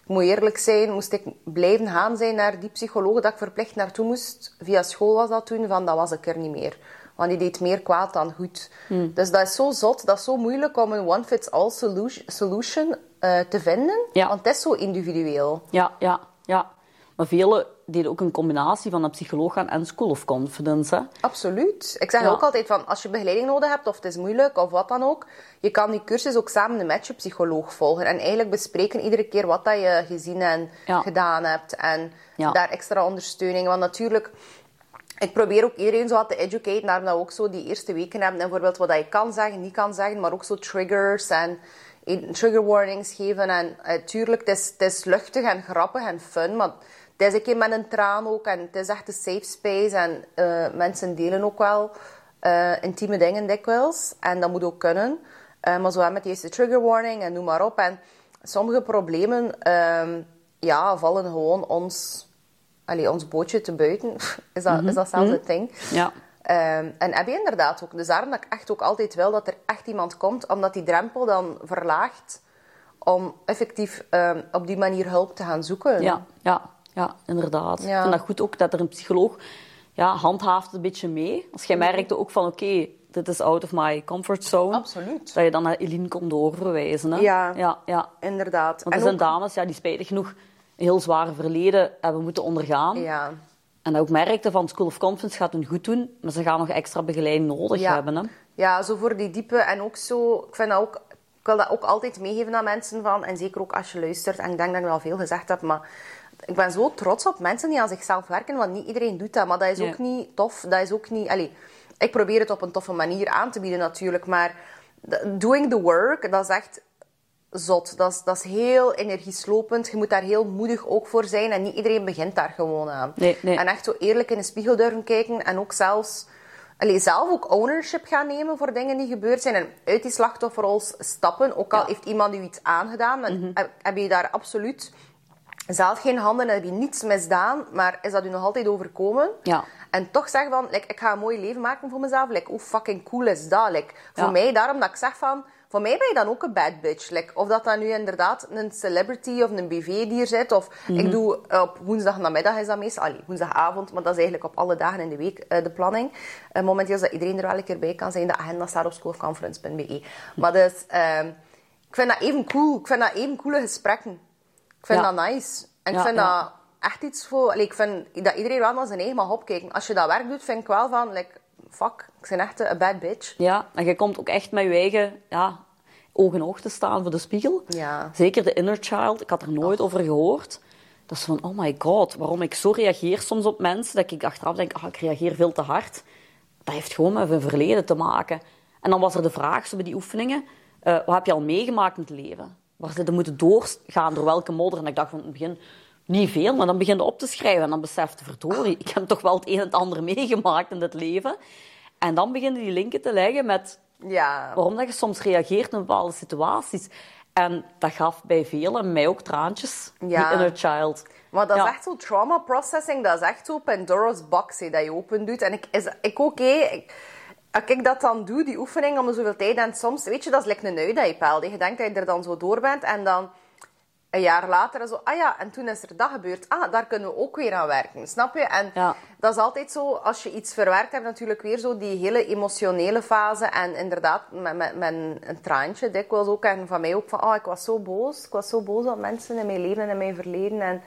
ik moet eerlijk zijn, moest ik blijven gaan zijn naar die psycholoog dat ik verplicht naartoe moest. Via school was dat toen, van, dat was ik er niet meer. Want die deed meer kwaad dan goed. Hmm. Dus dat is zo zot, dat is zo moeilijk om een one-fits-all solution, solution eh, te vinden. Ja. Want het is zo individueel. Ja, ja, ja. Maar velen deden ook een combinatie van een psycholoog gaan en school of confidence. Hè? Absoluut. Ik zeg Ja. ook altijd van, als je begeleiding nodig hebt, of het is moeilijk, of wat dan ook, je kan die cursus ook samen met je psycholoog volgen. En eigenlijk bespreken iedere keer wat dat je gezien en Ja. gedaan hebt. En Ja. daar extra ondersteuning. Want natuurlijk, ik probeer ook iedereen zo wat te educate, naar dat we ook zo die eerste weken hebben. En bijvoorbeeld wat je kan zeggen, niet kan zeggen, maar ook zo triggers en trigger warnings geven. En tuurlijk, het is, het is luchtig en grappig en fun, maar het is een keer met een traan ook. En het is echt een safe space. En eh, mensen delen ook wel eh, intieme dingen dikwijls. En dat moet ook kunnen. Maar zo met die eerste trigger warning en noem maar op. En sommige problemen ehm, ja, vallen gewoon ons, allee, ons bootje te buiten. is, dat, is dat zelfs het ding? Ja. Ehm, en heb je inderdaad ook. Dus daarom dat ik echt ook altijd wil dat er echt iemand komt, omdat die drempel dan verlaagt om effectief ehm, op die manier hulp te gaan zoeken. Ja, ja, ja, inderdaad. Ja. Ik vind dat goed ook dat er een psycholoog ja, handhaaft een beetje mee. Als jij merkte ook van, oké, dit is out of my comfort zone. Absoluut. Dat je dan naar Eline kon doorverwijzen. Hè? Ja. ja, ja. Inderdaad. Want er En zijn ook- dames ja, die spijtig genoeg heel zware verleden hebben moeten ondergaan. Ja. En dat ook merkte van School of Confidence gaat hun goed doen, maar ze gaan nog extra begeleiding nodig Ja. hebben. Hè? Ja, zo voor die diepe en ook zo... Ik, vind dat ook, ik wil dat ook altijd meegeven aan mensen van... En zeker ook als je luistert. En ik denk dat ik al veel gezegd heb, maar... Ik ben zo trots op mensen die aan zichzelf werken, want niet iedereen doet dat. Maar dat is Nee. ook niet tof. Dat is ook niet... Allee, ik probeer het op een toffe manier aan te bieden natuurlijk, maar... Doing the work, dat is echt zot. Dat is, dat is heel energieslopend. Je moet daar heel moedig ook voor zijn. En niet iedereen begint daar gewoon aan. Nee, nee. En echt zo eerlijk in de spiegel durven kijken. En ook zelfs... Allee, zelf ook ownership gaan nemen voor dingen die gebeurd zijn. En uit die slachtofferrol stappen. Ook al Ja. heeft iemand u iets aangedaan. Dan heb, heb je daar absoluut zelf geen handen en heb je niets misdaan. Maar is dat u nog altijd overkomen? Ja. En toch zeggen van, like, ik ga een mooi leven maken voor mezelf. Like, hoe fucking cool is dat? Like, voor mij, daarom dat ik zeg van... Voor mij ben je dan ook een bad bitch. Like, of dat dan nu inderdaad een celebrity of een BV die er zit. Of Mhm. ik doe op woensdag namiddag is dat meestal. Allee, woensdagavond, maar dat is eigenlijk op alle dagen in de week eh, de planning. Eh, momenteel is dat iedereen er wel een keer bij kan zijn. De agenda staat op schoolconference.be. Maar dus, ehm, ik vind dat even cool. Ik vind dat even coole gesprekken. Ik vind Ja. dat nice. En ik vind ja. dat echt iets voor... Allee, ik vind dat iedereen wel naar zijn eigen mag opkijken. Als je dat werk doet, vind ik wel van... Like, fuck, ik ben echt een bad bitch. Ja, en je komt ook echt met je eigen ja, oog in oog te staan voor de spiegel. Ja. Zeker de inner child, ik had er nooit over gehoord. Dat is van, oh my god, waarom ik zo reageer soms op mensen, dat ik achteraf denk, ah, ik reageer veel te hard. Dat heeft gewoon met mijn verleden te maken. En dan was er de vraag, zo bij die oefeningen, eh, wat heb je al meegemaakt in het leven? Waar ze moeten doorgaan, door welke modder? En ik dacht van in het begin, niet veel, maar dan begin je op te schrijven en dan besefte, verdorie, ik heb toch wel het een en het ander meegemaakt in dit leven. En dan beginnen die linken te leggen met Ja. waarom dat je soms reageert in bepaalde situaties. En dat gaf bij velen, mij ook traantjes, Ja. die inner child. Maar dat Ja. is echt zo trauma processing. Dat is echt zo Pandora's box hè, dat je open doet. En ik, is, ik ook. Ik, als ik dat dan doe, die oefening om zoveel tijd. En soms, weet je, dat is like een ui dat je peilt. hè. Je denkt dat je er dan zo door bent. En dan een jaar later zo, ah ja, en toen is er dat gebeurd. Ah, daar kunnen we ook weer aan werken. Snap je? En Ja. dat is altijd zo, als je iets verwerkt hebt, natuurlijk weer zo die hele emotionele fase. En inderdaad, met, met, met een traantje dikwijls ook. En van mij ook van, oh, ik was zo boos. Ik was zo boos op mensen in mijn leven en in mijn verleden. En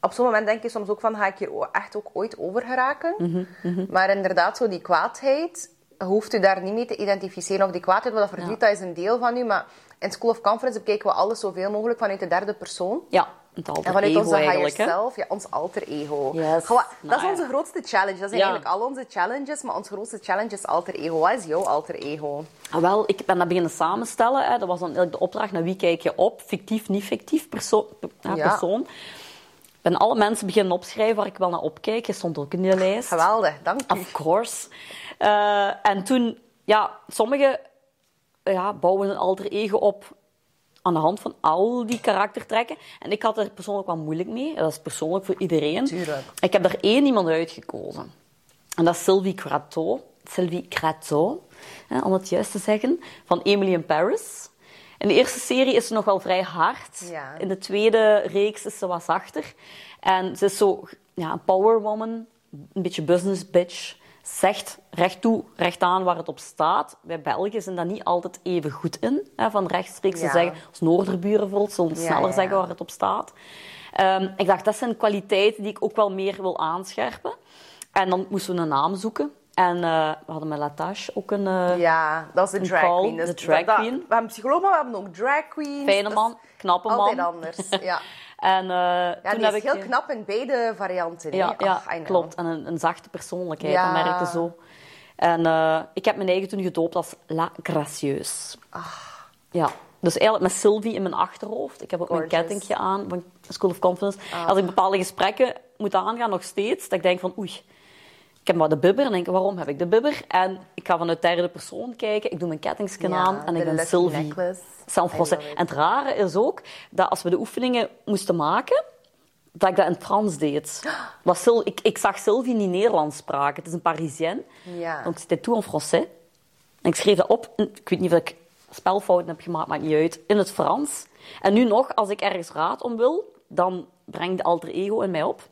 op zo'n moment denk je soms ook van, ga ik hier echt ook ooit over geraken? Maar inderdaad, zo die kwaadheid, hoeft u daar niet mee te identificeren of die kwaadheid, wat dat verdriet, dat is een deel van u. Maar in School of Conference bekijken we alles zoveel mogelijk vanuit de derde persoon. Ja, het alter En vanuit ego onze higher self, ja, ons alter ego. Yes. Goh, dat is Nou, onze grootste challenge. Dat zijn Ja. eigenlijk al onze challenges, maar onze grootste challenge is alter ego. Wat is jouw alter ego? Ah, wel, ik ben dat beginnen samenstellen. Hè. Dat was dan eigenlijk de opdracht naar wie kijk je op. Fictief, niet fictief perso ja, persoon. Ik ben alle mensen beginnen opschrijven waar ik wel naar opkijk. Je stond ook in die lijst. Geweldig, dank u. Of course. Eh, en toen, ja, sommigen ja, bouwen een alter ego op aan de hand van al die karaktertrekken. En ik had er persoonlijk wel moeilijk mee. Dat is persoonlijk voor iedereen. Tuurlijk. Ik heb er één iemand uitgekozen. En dat is Sylvie Crateau. Sylvie Crateau, hè, om het juist te zeggen. Van Emily in Paris. In de eerste serie is ze nog wel vrij hard. Ja. In de tweede reeks is ze wat zachter. En ze is zo ja, een power woman, een beetje business bitch. Zegt recht toe, recht aan waar het op staat. Wij Belgen zijn daar niet altijd even goed in. Hè, van rechtstreeks te Ja. zeggen, als Noorderburen zullen Ja, sneller ja, zeggen waar het op staat. Ehm, ik dacht, dat zijn kwaliteiten die ik ook wel meer wil aanscherpen. En dan moesten we een naam zoeken. En eh, we hadden met Latache ook een eh, Ja, dat is de drag call, queen. Dus de drag dat- queen. we hebben psycholoog, maar we hebben ook drag queens. fijne man, knappe man. Altijd anders, ja. En eh, Ja, toen die heb is ik... heel knap in beide varianten. Ja, Ach, klopt. En een, een zachte persoonlijkheid, Ja. dat merkte zo. En eh, ik heb mijn eigen toen gedoopt als La Gracieuse. Ja. Dus eigenlijk met Sylvie in mijn achterhoofd. Ik heb ook Gorgeous. mijn kettingje aan van School of Confidence. Als ik bepaalde gesprekken moet aangaan, nog steeds, dat ik denk van oei, ik heb maar de bibber. En denk, waarom heb ik de bibber? En ik ga vanuit derde persoon kijken. Ik doe mijn kettingsje Ja, aan en ik ben Sylvie. necklace. Zelf I was love it. En het rare is ook dat als we de oefeningen moesten maken, dat ik dat in het Frans deed. Was Syl- ik, ik zag Sylvie niet Nederlands spraken. Het is een Parisienne. Ja. Donc c'était tout en français. En ik schreef dat op. Ik weet niet of ik spelfouten heb gemaakt, maakt niet uit. In het Frans. En nu nog, als ik ergens raad om wil, dan brengt de alter ego in mij op.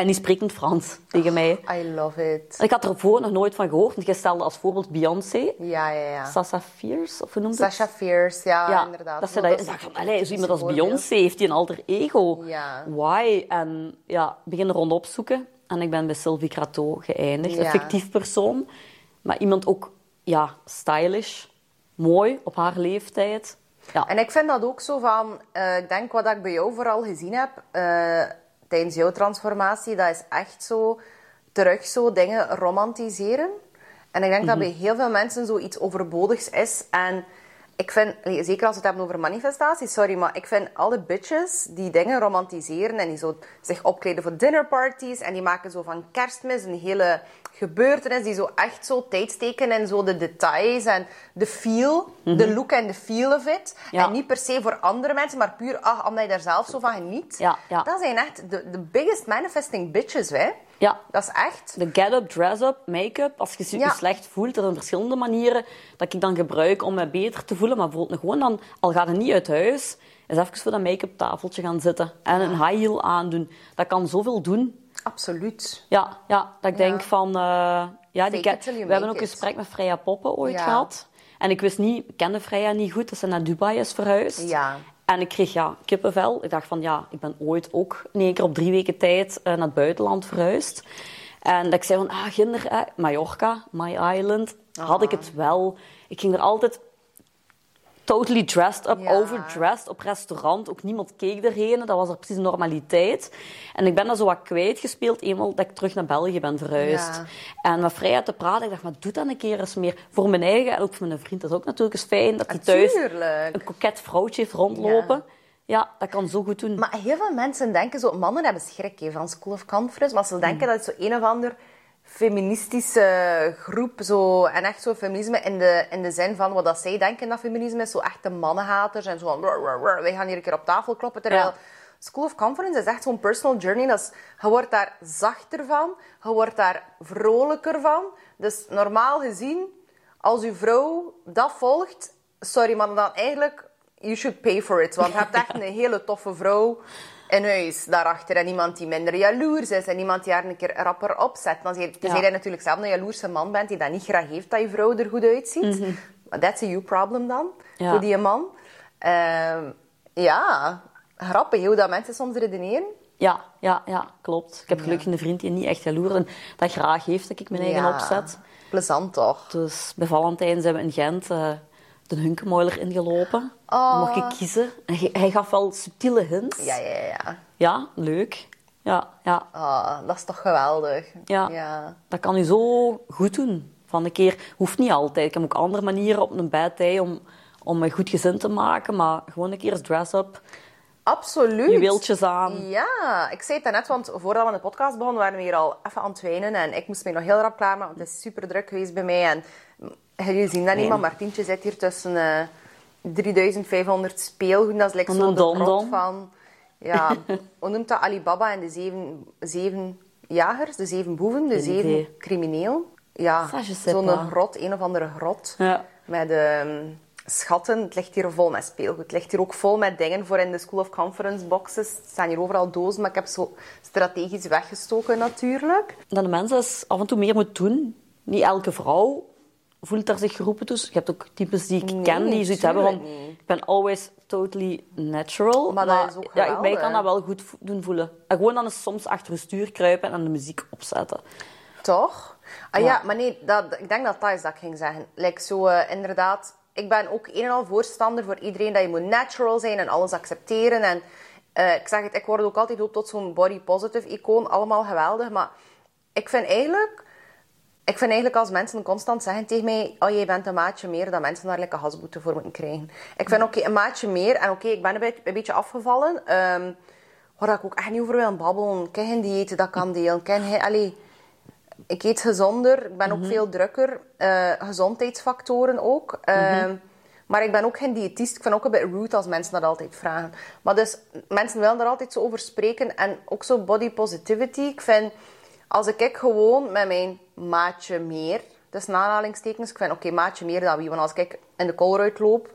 En die spreekt in het Frans tegen mij. I love it. Ik had er voor nog nooit van gehoord. want Je stelde als voorbeeld Beyoncé. Ja, ja, ja. Sasha Fierce, of hoe noemt het? Sasha Fierce, ja, ja, inderdaad. Dat ze dat, een allee, zo iemand als. Beyoncé heeft die een alter ego. Ja. Why? En ja, begin er rond opzoeken. En ik ben bij Sylvie Crateau geëindigd. Ja. Een fictief persoon. Maar iemand ook, ja, stylish. Mooi, op haar leeftijd. Ja, En ik vind dat ook zo van... eh, ik denk wat ik bij jou vooral gezien heb eh, tijdens jouw transformatie, dat is echt zo terug zo dingen romantiseren. En ik denk Mhm. dat bij heel veel mensen zoiets overbodigs is. En ik vind, zeker als we het hebben over manifestatie, sorry, maar ik vind alle bitches die dingen romantiseren en die zo zich opkleden voor dinnerparties en die maken zo van kerstmis een hele gebeurtenis die zo echt zo tijd steken in zo de details en de feel, de look en de feel of it. Mhm. Ja. En niet per se voor andere mensen, maar puur ach, omdat je daar zelf zo van geniet. Ja, ja. Dat zijn echt de, de biggest manifesting bitches, hè. ja. Dat is echt... De get-up, dress-up, make-up. Als je je Ja. slecht voelt, er zijn verschillende manieren dat ik dan gebruik om me beter te voelen. Maar bijvoorbeeld gewoon dan, al gaat het niet uit huis, is even voor dat make-up tafeltje gaan zitten. En een high heel aandoen. Dat kan zoveel doen. Absoluut. Ja, ja dat ik denk van... eh, ja, die we hebben ook een gesprek met Freya Poppen ooit gehad. En ik wist niet, ik kende Freya niet goed, dat ze naar Dubai is verhuisd. Ja. En ik kreeg ja, kippenvel. Ik dacht van ja, ik ben ooit ook in één keer op drie weken tijd eh, naar het buitenland verhuisd. En dat ik zei van, ah, ginder, eh, Mallorca, my island, had ik het wel. Ik ging er altijd totally dressed up, Ja. overdressed op restaurant. Ook niemand keek erheen. Dat was er precies normaliteit. En ik ben dat zo wat kwijtgespeeld, eenmaal dat ik terug naar België ben verhuisd. Ja. En met vrijheid te praten, ik dacht, maar doe dat een keer eens meer. Voor mijn eigen en ook voor mijn vriend. Dat is ook natuurlijk eens fijn dat hij thuis een koket vrouwtje heeft rondlopen. Ja. dat kan zo goed doen. Maar heel veel mensen denken zo... Mannen hebben schrik hè, van School of Conference. Maar ze denken dat het zo een of ander feministische groep... Zo, en echt zo feminisme in de, in de zin van wat dat zij denken dat feminisme is. Zo echte mannenhaters. En zo van... "Rrr, rrr, rrr, wij gaan hier een keer op tafel kloppen. Terwijl... Ja. School of Conference is echt zo'n personal journey. Dat is, je wordt daar zachter van. Je wordt daar vrolijker van. Dus normaal gezien, als uw vrouw dat volgt... Sorry, maar dan eigenlijk... You should pay for it. Want je hebt echt een hele toffe vrouw in huis daarachter. En iemand die minder jaloers is. En iemand die haar een keer rapper opzet. Want je, Ja. jij natuurlijk zelf een jaloerse man bent die dat niet graag heeft dat je vrouw er goed uitziet. Maar that's a you problem dan. Mhm. Ja. Voor die man. Ehm, ja, grappig hoe dat mensen soms redeneren. Ja, ja, ja, klopt. Ik heb gelukkig een vriend die niet echt jaloers en dat graag heeft dat ik mijn eigen opzet. Plezant toch? Dus bij Valentijn zijn we in Gent uh, de Hunkemoiler ingelopen. Oh. Mocht ik kiezen. En hij, hij gaf wel subtiele hints. Ja, ja, ja. Ja, leuk. Ja, ja. Ah, dat is toch geweldig. Ja. ja. Dat kan u zo goed doen. Van een keer, hoeft niet altijd. Ik heb ook andere manieren op een bad day om, om me goed gezind te maken. Maar gewoon een keer eens dress-up. Absoluut. Je wieltjes aan. Ja, ik zei het net, want voordat we de podcast begonnen, waren we hier al even aan het wijnen. En ik moest mij nog heel rap klaarmaken, want het is super druk geweest bij mij. En jullie zien dat niet, maar Martientje zit hier tussen uh, 3500 speelgoed. Dat is like zo de grot van... Ja, hoe noemt dat? Alibaba en de zeven, zeven jagers, de zeven boeven, de zeven crimineel. Ja, zo'n grot, een of andere grot. Ja. Met um, schatten. Het ligt hier vol met speelgoed. Het ligt hier ook vol met dingen voor in de School of Conference boxes. Er staan hier overal dozen, maar ik heb zo strategisch weggestoken natuurlijk. Dat de mensen af en toe meer moeten doen. Niet elke vrouw voelt daar zich geroepen toe. Je hebt ook types die ik Nee, ken die zoiets hebben van... niet. Ik ben always totally natural. Maar dat is ook ja, ik- mij kan dat wel goed doen voelen. En gewoon dan eens soms achter je stuur kruipen en de muziek opzetten. Toch? Ah Ja. ja, maar nee, dat, ik denk dat dat is dat ik ging zeggen. Like zo, eh, inderdaad, ik ben ook een en al voorstander voor iedereen dat je moet natural zijn en alles accepteren. En eh, ik zeg het, ik word ook altijd op tot zo'n body positive icoon. Allemaal geweldig, maar ik vind eigenlijk... Ik vind eigenlijk als mensen constant zeggen tegen mij... Oh, jij bent een maatje meer, dat mensen daar lekker hasboete voor moeten krijgen. Ik vind, oké, een maatje meer. En oké, ik ben een beetje, afgevallen. ehm waar ik ook echt niet over wil babbelen. Ken geen dieet dat kan delen. Ken geen... Allee, ik eet gezonder, ik ben ook veel drukker. eh, gezondheidsfactoren ook. Ehm, Maar ik ben ook geen diëtist. Ik vind ook een beetje rude als mensen dat altijd vragen. Maar dus, mensen willen daar altijd zo over spreken. En ook zo body positivity. Ik vind, als ik gewoon met mijn maatje meer... Dus aanhalingstekens. Ik vind, oké, maatje meer dan wie. Want als ik in de koolruit loop,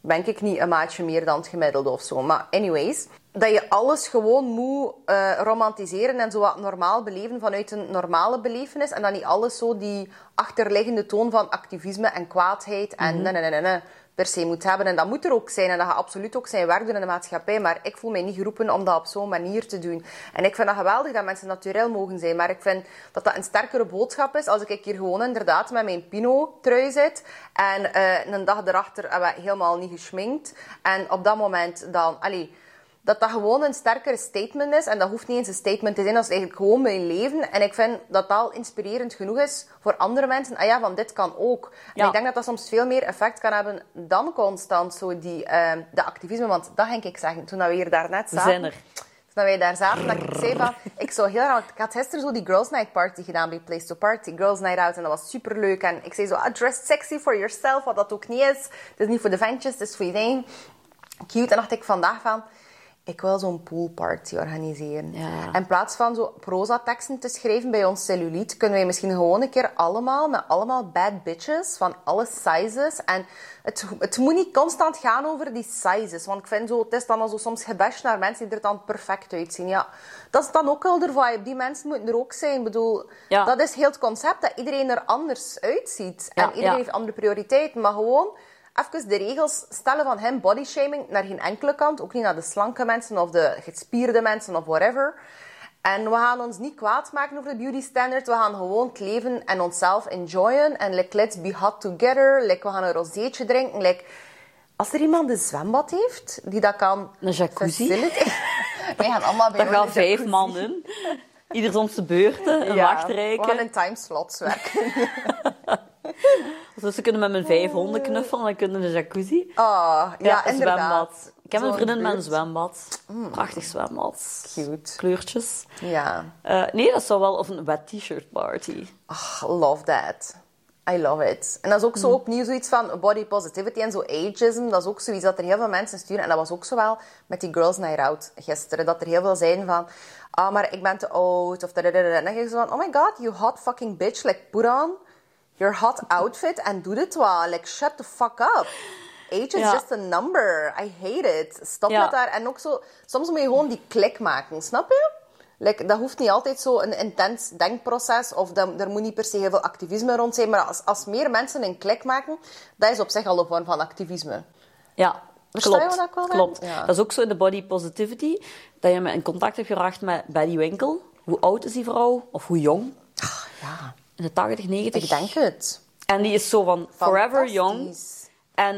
ben ik niet een maatje meer dan het gemiddelde of zo. Maar anyways, dat je alles gewoon moet eh, romantiseren en zo wat normaal beleven vanuit een normale belevenis. En dan niet alles zo die achterliggende toon van activisme en kwaadheid en nee, nee, nee, nee, nee, per se moet hebben. En dat moet er ook zijn en dat gaat absoluut ook zijn werk doen in de maatschappij. Maar ik voel mij niet geroepen om dat op zo'n manier te doen. En ik vind dat geweldig dat mensen natuurlijk mogen zijn. Maar ik vind dat dat een sterkere boodschap is als ik hier gewoon inderdaad met mijn Pino-trui zit. En eh, een dag erachter eh, wel helemaal niet geschminkt. En op dat moment dan... Allee, dat dat gewoon een sterkere statement is. En dat hoeft niet eens een statement te zijn, dat is eigenlijk gewoon mijn leven. En ik vind dat dat al inspirerend genoeg is voor andere mensen. Ah ja, van dit kan ook. En ik denk dat dat soms veel meer effect kan hebben dan constant zo die, eh, de activisme. Want dat ging ik zeggen, toen we hier daarnet zaten. zijn er. Toen wij daar zaten, dat ik zei van... Ik zou heel graag... Ik had gisteren zo die Girls Night Party gedaan bij Place to Party. Girls Night Out. En dat was superleuk. En ik zei zo, ah, dress sexy for yourself. Wat dat ook niet is. Het is niet voor de ventjes, het is voor iedereen. Cute. En dacht ik vandaag van... Ik wil zo'n poolparty organiseren. Ja. En in plaats van zo proza-teksten te schrijven bij ons celluliet, kunnen wij misschien gewoon een keer allemaal, met allemaal bad bitches van alle sizes. En het, het moet niet constant gaan over die sizes. Want ik vind zo, het is dan al zo soms gebashed naar mensen die er dan perfect uitzien. Ja, dat is dan ook wel de vibe. Die mensen moeten er ook zijn. Ik bedoel, Ja. dat is heel het concept, dat iedereen er anders uitziet. En Ja, iedereen heeft andere prioriteiten. Maar gewoon even de regels stellen van hem bodyshaming naar geen enkele kant. Ook niet naar de slanke mensen of de gespierde mensen of whatever. En we gaan ons niet kwaad maken over de beauty standard. We gaan gewoon het leven en onszelf enjoyen. En like, let's be hot together. Like, we gaan een rozeetje drinken. Like, als er iemand een zwembad heeft die dat kan... Een jacuzzi. Wij gaan allemaal bij ons gaan vijf jacuzzi. man in. Ieder soms de beurten, een Ja, wachtrijke. We gaan in timeslots werken. Dus ze kunnen met mijn vijf honden knuffelen en dan kunnen een jacuzzi. Ah, ja, een inderdaad. zwembad. Ik heb een vriendin met een zwembad. Prachtig zwembad. Cute. Kleurtjes. Ja. Eh, nee, dat zou wel... Of een wet t-shirt party. Ach, love that. I love it. En dat is ook Mm. zo opnieuw zoiets van body positivity en zo ageism. Dat is ook zoiets dat er heel veel mensen sturen. En dat was ook zo wel met die Girls Night Out gisteren. Dat er heel veel zeiden van... Ah, maar ik ben te oud. Of. En dan denk je zo van... Oh my god, you hot fucking bitch. Like, put on your hot outfit en doe dit wel. Like, shut the fuck up. Age is Ja. just a number. I hate it. Stop Ja. met daar. En ook zo... Soms moet je gewoon die klik maken. Snap je? Like, dat hoeft niet altijd zo een intens denkproces of dat, er moet niet per se heel veel activisme rond zijn. Maar als, als meer mensen een klik maken, dat is op zich al een vorm van activisme. Ja, Versta je klopt. wat ik wil klopt. Ja. Dat is ook zo in de body positivity. Dat je me in contact hebt geraakt met Betty Winkel. Hoe oud is die vrouw? Of hoe jong? Ja. In de 80, 90. Ik denk het. En die is zo van forever young. En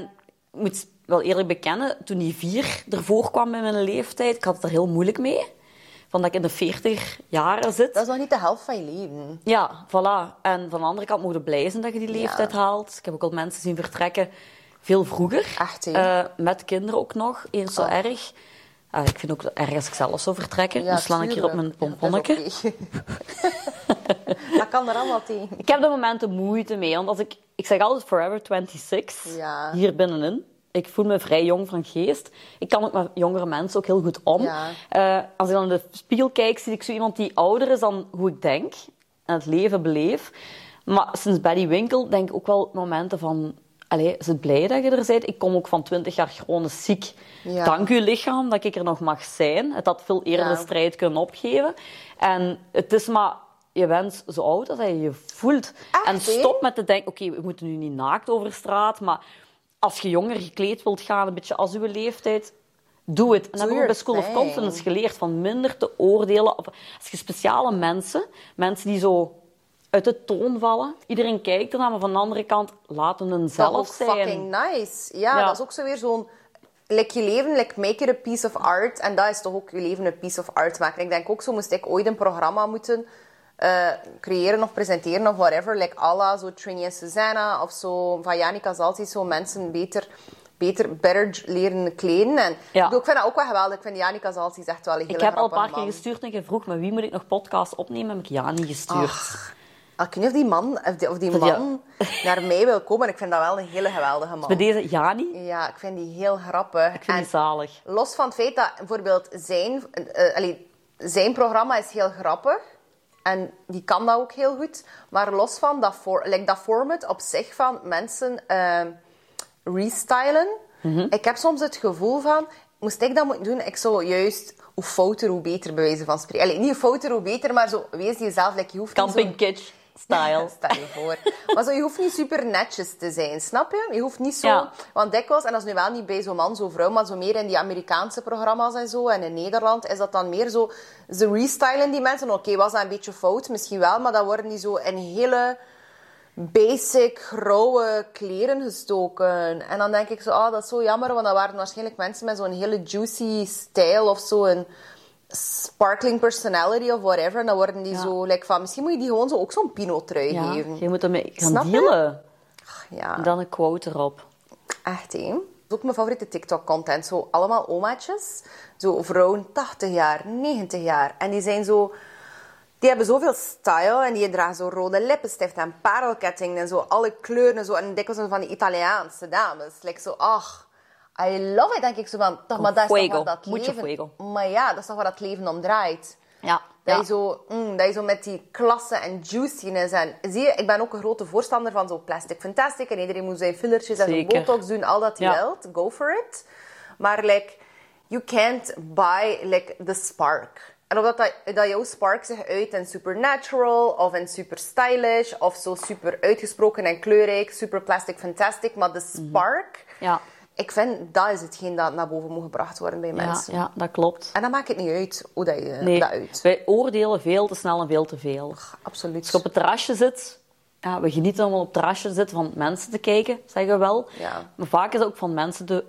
ik moet wel eerlijk bekennen, toen die vier ervoor kwam in mijn leeftijd, ik had het er heel moeilijk mee. Van dat ik in de 40 jaren zit. Dat is nog niet de helft van je leven. Ja, voilà. En van de andere kant mogen blij zijn dat je die leeftijd haalt. Ik heb ook al mensen zien vertrekken veel vroeger. Echt? Eh, met kinderen ook nog, eens zo Oh. erg. Ah, ik vind ook erg als ik zelf zou vertrekken. Ja, dan sla ik hier op mijn pomponnetje. Ja, dat kan er allemaal tegen. Ik heb daar momenten moeite mee, want als ik, ik zeg altijd forever 26 Ja. hier binnenin. Ik voel me vrij jong van geest. Ik kan ook met jongere mensen ook heel goed om. Ja. Eh, als ik dan in de spiegel kijk, zie ik zo iemand die ouder is dan hoe ik denk en het leven beleef. Maar sinds Betty Winkel denk ik ook wel momenten van... Allee, is het blij dat je er bent? Ik kom ook van 20 jaar chronisch ziek. Ja. Dank uw lichaam dat ik er nog mag zijn. Het had veel eerder Ja. de strijd kunnen opgeven. En het is maar... Je bent zo oud dat je je voelt. Echt, en stop met te denken... Oké, we moeten nu niet naakt over straat, maar... Als je jonger gekleed wilt gaan, een beetje als uw leeftijd... Doe het. En dat hebben we bij School of. Confidence geleerd. Van minder te oordelen. Als je speciale mensen... Mensen die zo uit de toon vallen. Iedereen kijkt ernaar, maar van de andere kant laten hun Dat is zelf ook zijn. fucking nice. Ja, Ja. dat is ook zo weer zo'n... Like je leven, like make it a piece of art. En dat is toch ook je leven een piece of art maken. Ik denk ook, zo moest ik ooit een programma moeten eh, creëren of presenteren of whatever. Like la zo Trini en Susanna of zo van Janica Zalti. Zo mensen beter, beter, better leren kleden. En Ja. ik, vind dat ook wel geweldig. Ik vind Janica Zalti echt wel een hele Ik heb al een paar keer gestuurd en je vroeg me wie moet ik nog podcast opnemen, heb ik ja niet gestuurd. Ach, ik weet niet of die man, of die, of die ja. man naar mij wil komen. Ik vind dat wel een hele geweldige man. Bij deze Jani, Ja, ik vind die heel grappig. ik vind En die zalig. los van het feit dat bijvoorbeeld zijn, eh, allee, zijn programma is heel grappig. En die kan dat ook heel goed. Maar los van dat, for, like dat format op zich van mensen eh, restylen. Mhm. Ik heb soms het gevoel van, moest ik dat moeten doen, ik zou juist hoe fouter, hoe beter bij wijze van spreken. Allee, niet hoe fouter, hoe beter, maar zo, wees jezelf. Like, je hoeft Camping kitsch style. Stel je voor. Maar zo, je hoeft niet super netjes te zijn, snap je? Je hoeft niet zo... Ja. Want dikwijls, en dat is nu wel niet bij zo'n man, zo'n vrouw, maar zo meer in die Amerikaanse programma's en zo, en in Nederland, is dat dan meer zo... Ze restylen die mensen. Oké, was dat een beetje fout? Misschien wel, maar dan worden die zo in hele basic, grauwe kleren gestoken. En dan denk ik zo, ah, dat is zo jammer, want dat waren waarschijnlijk mensen met zo'n hele juicy stijl of zo, een sparkling personality of whatever. En dan worden die Ja. zo, like, van, misschien moet je die gewoon zo ook zo'n Pinot-trui Ja, geven. je moet ermee gaan Snap. Ja, En dan een quote erop. echt, hè. Dat is ook mijn favoriete TikTok-content. Zo allemaal omaatjes. Zo vrouwen 80 jaar, 90 jaar. En die zijn zo... Die hebben zoveel style en die dragen zo rode lippenstift en parelkettingen en zo alle kleuren en zo. En dikwijls van die Italiaanse dames. Like zo, ach, I love it, denk ik zo van. Toch, maar dat is toch dat leven... fuego. Maar ja, dat is toch wat dat leven om draait. Ja. Dat, ja. je zo, mm, dat je zo met die klasse en juiciness en... Zie je, ik ben ook een grote voorstander van zo plastic fantastic. En iedereen moet zijn fillertjes en botox doen, al dat Ja. wilt. Go for it. Maar like, you can't buy like the spark. En of dat, dat, dat jouw spark zich uit in supernatural of in super stylish of zo super uitgesproken en kleurrijk, super plastic fantastic. Maar de spark, Ja. Ik vind dat is hetgeen dat naar boven moet gebracht worden bij Ja, mensen. ja, dat klopt. En dan maakt het niet uit hoe dat je Nee, dat uit. wij oordelen veel te snel en veel te veel. Absoluut. Als je op het terrasje zit, ja, we genieten allemaal op het terrasje zitten van mensen te kijken, zeggen we wel. Ja. Maar vaak is het ook van mensen te,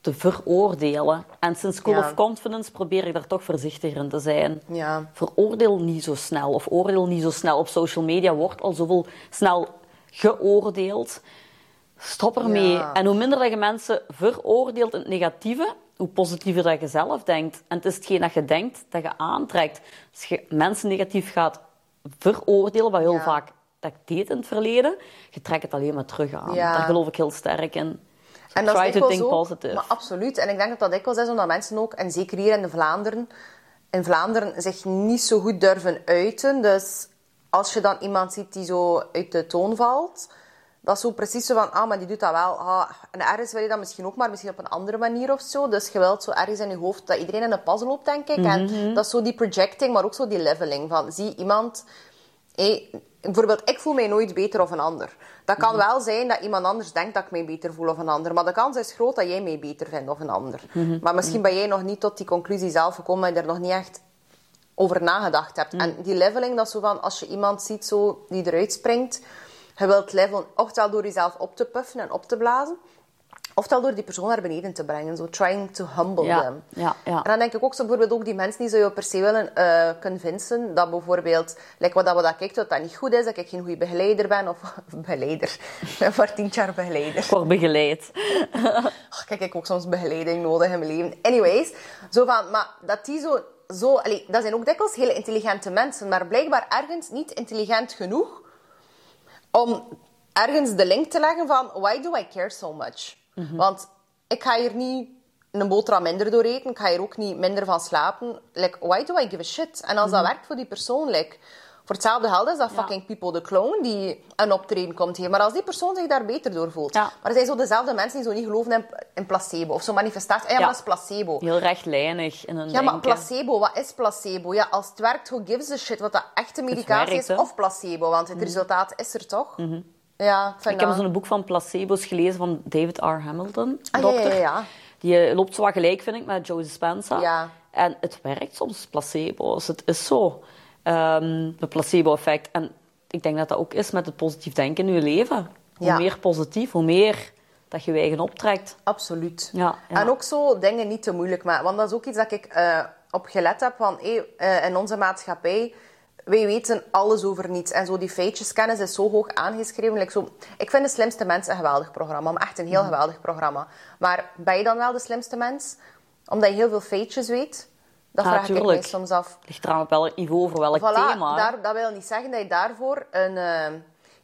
te veroordelen. En sinds School Ja. of Confidence probeer ik daar toch voorzichtiger in te zijn. Ja. Veroordeel niet zo snel, of oordeel niet zo snel. Op social media wordt al zoveel snel geoordeeld. Stop ermee. Ja. En hoe minder dat je mensen veroordeelt in het negatieve, hoe positiever dat je zelf denkt. En het is hetgeen dat je denkt, dat je aantrekt. Als je mensen negatief gaat veroordelen, wat heel Ja. vaak dat ik deed in het verleden, je trekt het alleen maar terug aan. Ja. Daar geloof ik heel sterk in. En dat Try is to think ook- positive. Maar absoluut. En ik denk dat dat dikwijls is omdat mensen ook, en zeker hier in de Vlaanderen, in Vlaanderen zich niet zo goed durven uiten. Dus als je dan iemand ziet die zo uit de toon valt, dat is zo precies zo van, ah, maar die doet dat wel. Ah, en ergens wil je dat misschien ook, maar misschien op een andere manier of zo. Dus je wilt zo ergens in je hoofd dat iedereen in een pas loopt, denk ik. Mhm. En dat is zo die projecting, maar ook zo die leveling van, zie iemand... Hé, bijvoorbeeld, ik voel mij nooit beter of een ander. Dat kan wel zijn dat iemand anders denkt dat ik mij beter voel of een ander. Maar de kans is groot dat jij mij beter vindt of een ander. Maar misschien ben jij nog niet tot die conclusie zelf gekomen. En er nog niet echt over nagedacht hebt. En die leveling, dat is zo van, als je iemand ziet zo, die eruit springt, je wilt levelen, oftewel door jezelf op te puffen en op te blazen, oftewel door die persoon naar beneden te brengen. Zo trying to humble Ja, them. ja, ja. En dan denk ik ook zo bijvoorbeeld ook die mensen die zo je per se willen eh convincen, dat bijvoorbeeld, like wat dat we dat dat dat niet goed is, dat ik geen goede begeleider ben, of begeleider, ik ben voor tien jaar begeleider. Word begeleid. Ach, kijk, ik heb ook soms begeleiding nodig in mijn leven. Anyways, zo van, maar dat die zo... zo allee, dat zijn ook dikwijls hele intelligente mensen, maar blijkbaar ergens niet intelligent genoeg om ergens de link te leggen van why do I care so much? Want ik ga hier niet een boterham minder door eten, ik ga hier ook niet minder van slapen. Like, why do I give a shit? En als dat werkt voor die persoon, like, voor hetzelfde geld is dat fucking People the Clown die een optreden komt geven. Maar als die persoon zich daar beter door voelt. Maar er zijn zo dezelfde mensen die zo niet geloven in, in placebo. Of zo manifestatie. Ah, ja, Ja. maar dat is placebo. Heel rechtlijnig in een Ja, maar placebo, wat is placebo? Ja, als het werkt, who gives a shit wat dat echte medicatie werkt, is? Mhm. of placebo? Want het resultaat is er toch? Ja, ik vind Ik heb zo'n boek van placebo's gelezen van David R. Hamilton, Ah, dokter. ja, ja. Die eh, loopt zo wat gelijk, vind ik, met Joe Dispenza. Ja. En het werkt soms, placebo's. Het is zo. Ehm het placebo-effect. En ik denk dat dat ook is met het positief denken in je leven. Hoe Ja. meer positief, hoe meer dat je je eigen optrekt. Absoluut. Ja, ja. En ook zo dingen niet te moeilijk maken. Want dat is ook iets dat ik eh, op gelet heb. Van, hé, eh, in onze maatschappij, wij weten alles over niets. En zo die feitjeskennis is zo hoog aangeschreven. Like zo, ik vind De Slimste Mens een geweldig programma. Maar echt een heel geweldig programma. Maar ben je dan wel de slimste mens? Omdat je heel veel feitjes weet? Dat Ah, vraag ik mij soms af. Ligt eraan op welk niveau, voor welk Voilà, thema. daar, dat wil niet zeggen dat je daarvoor een... eh,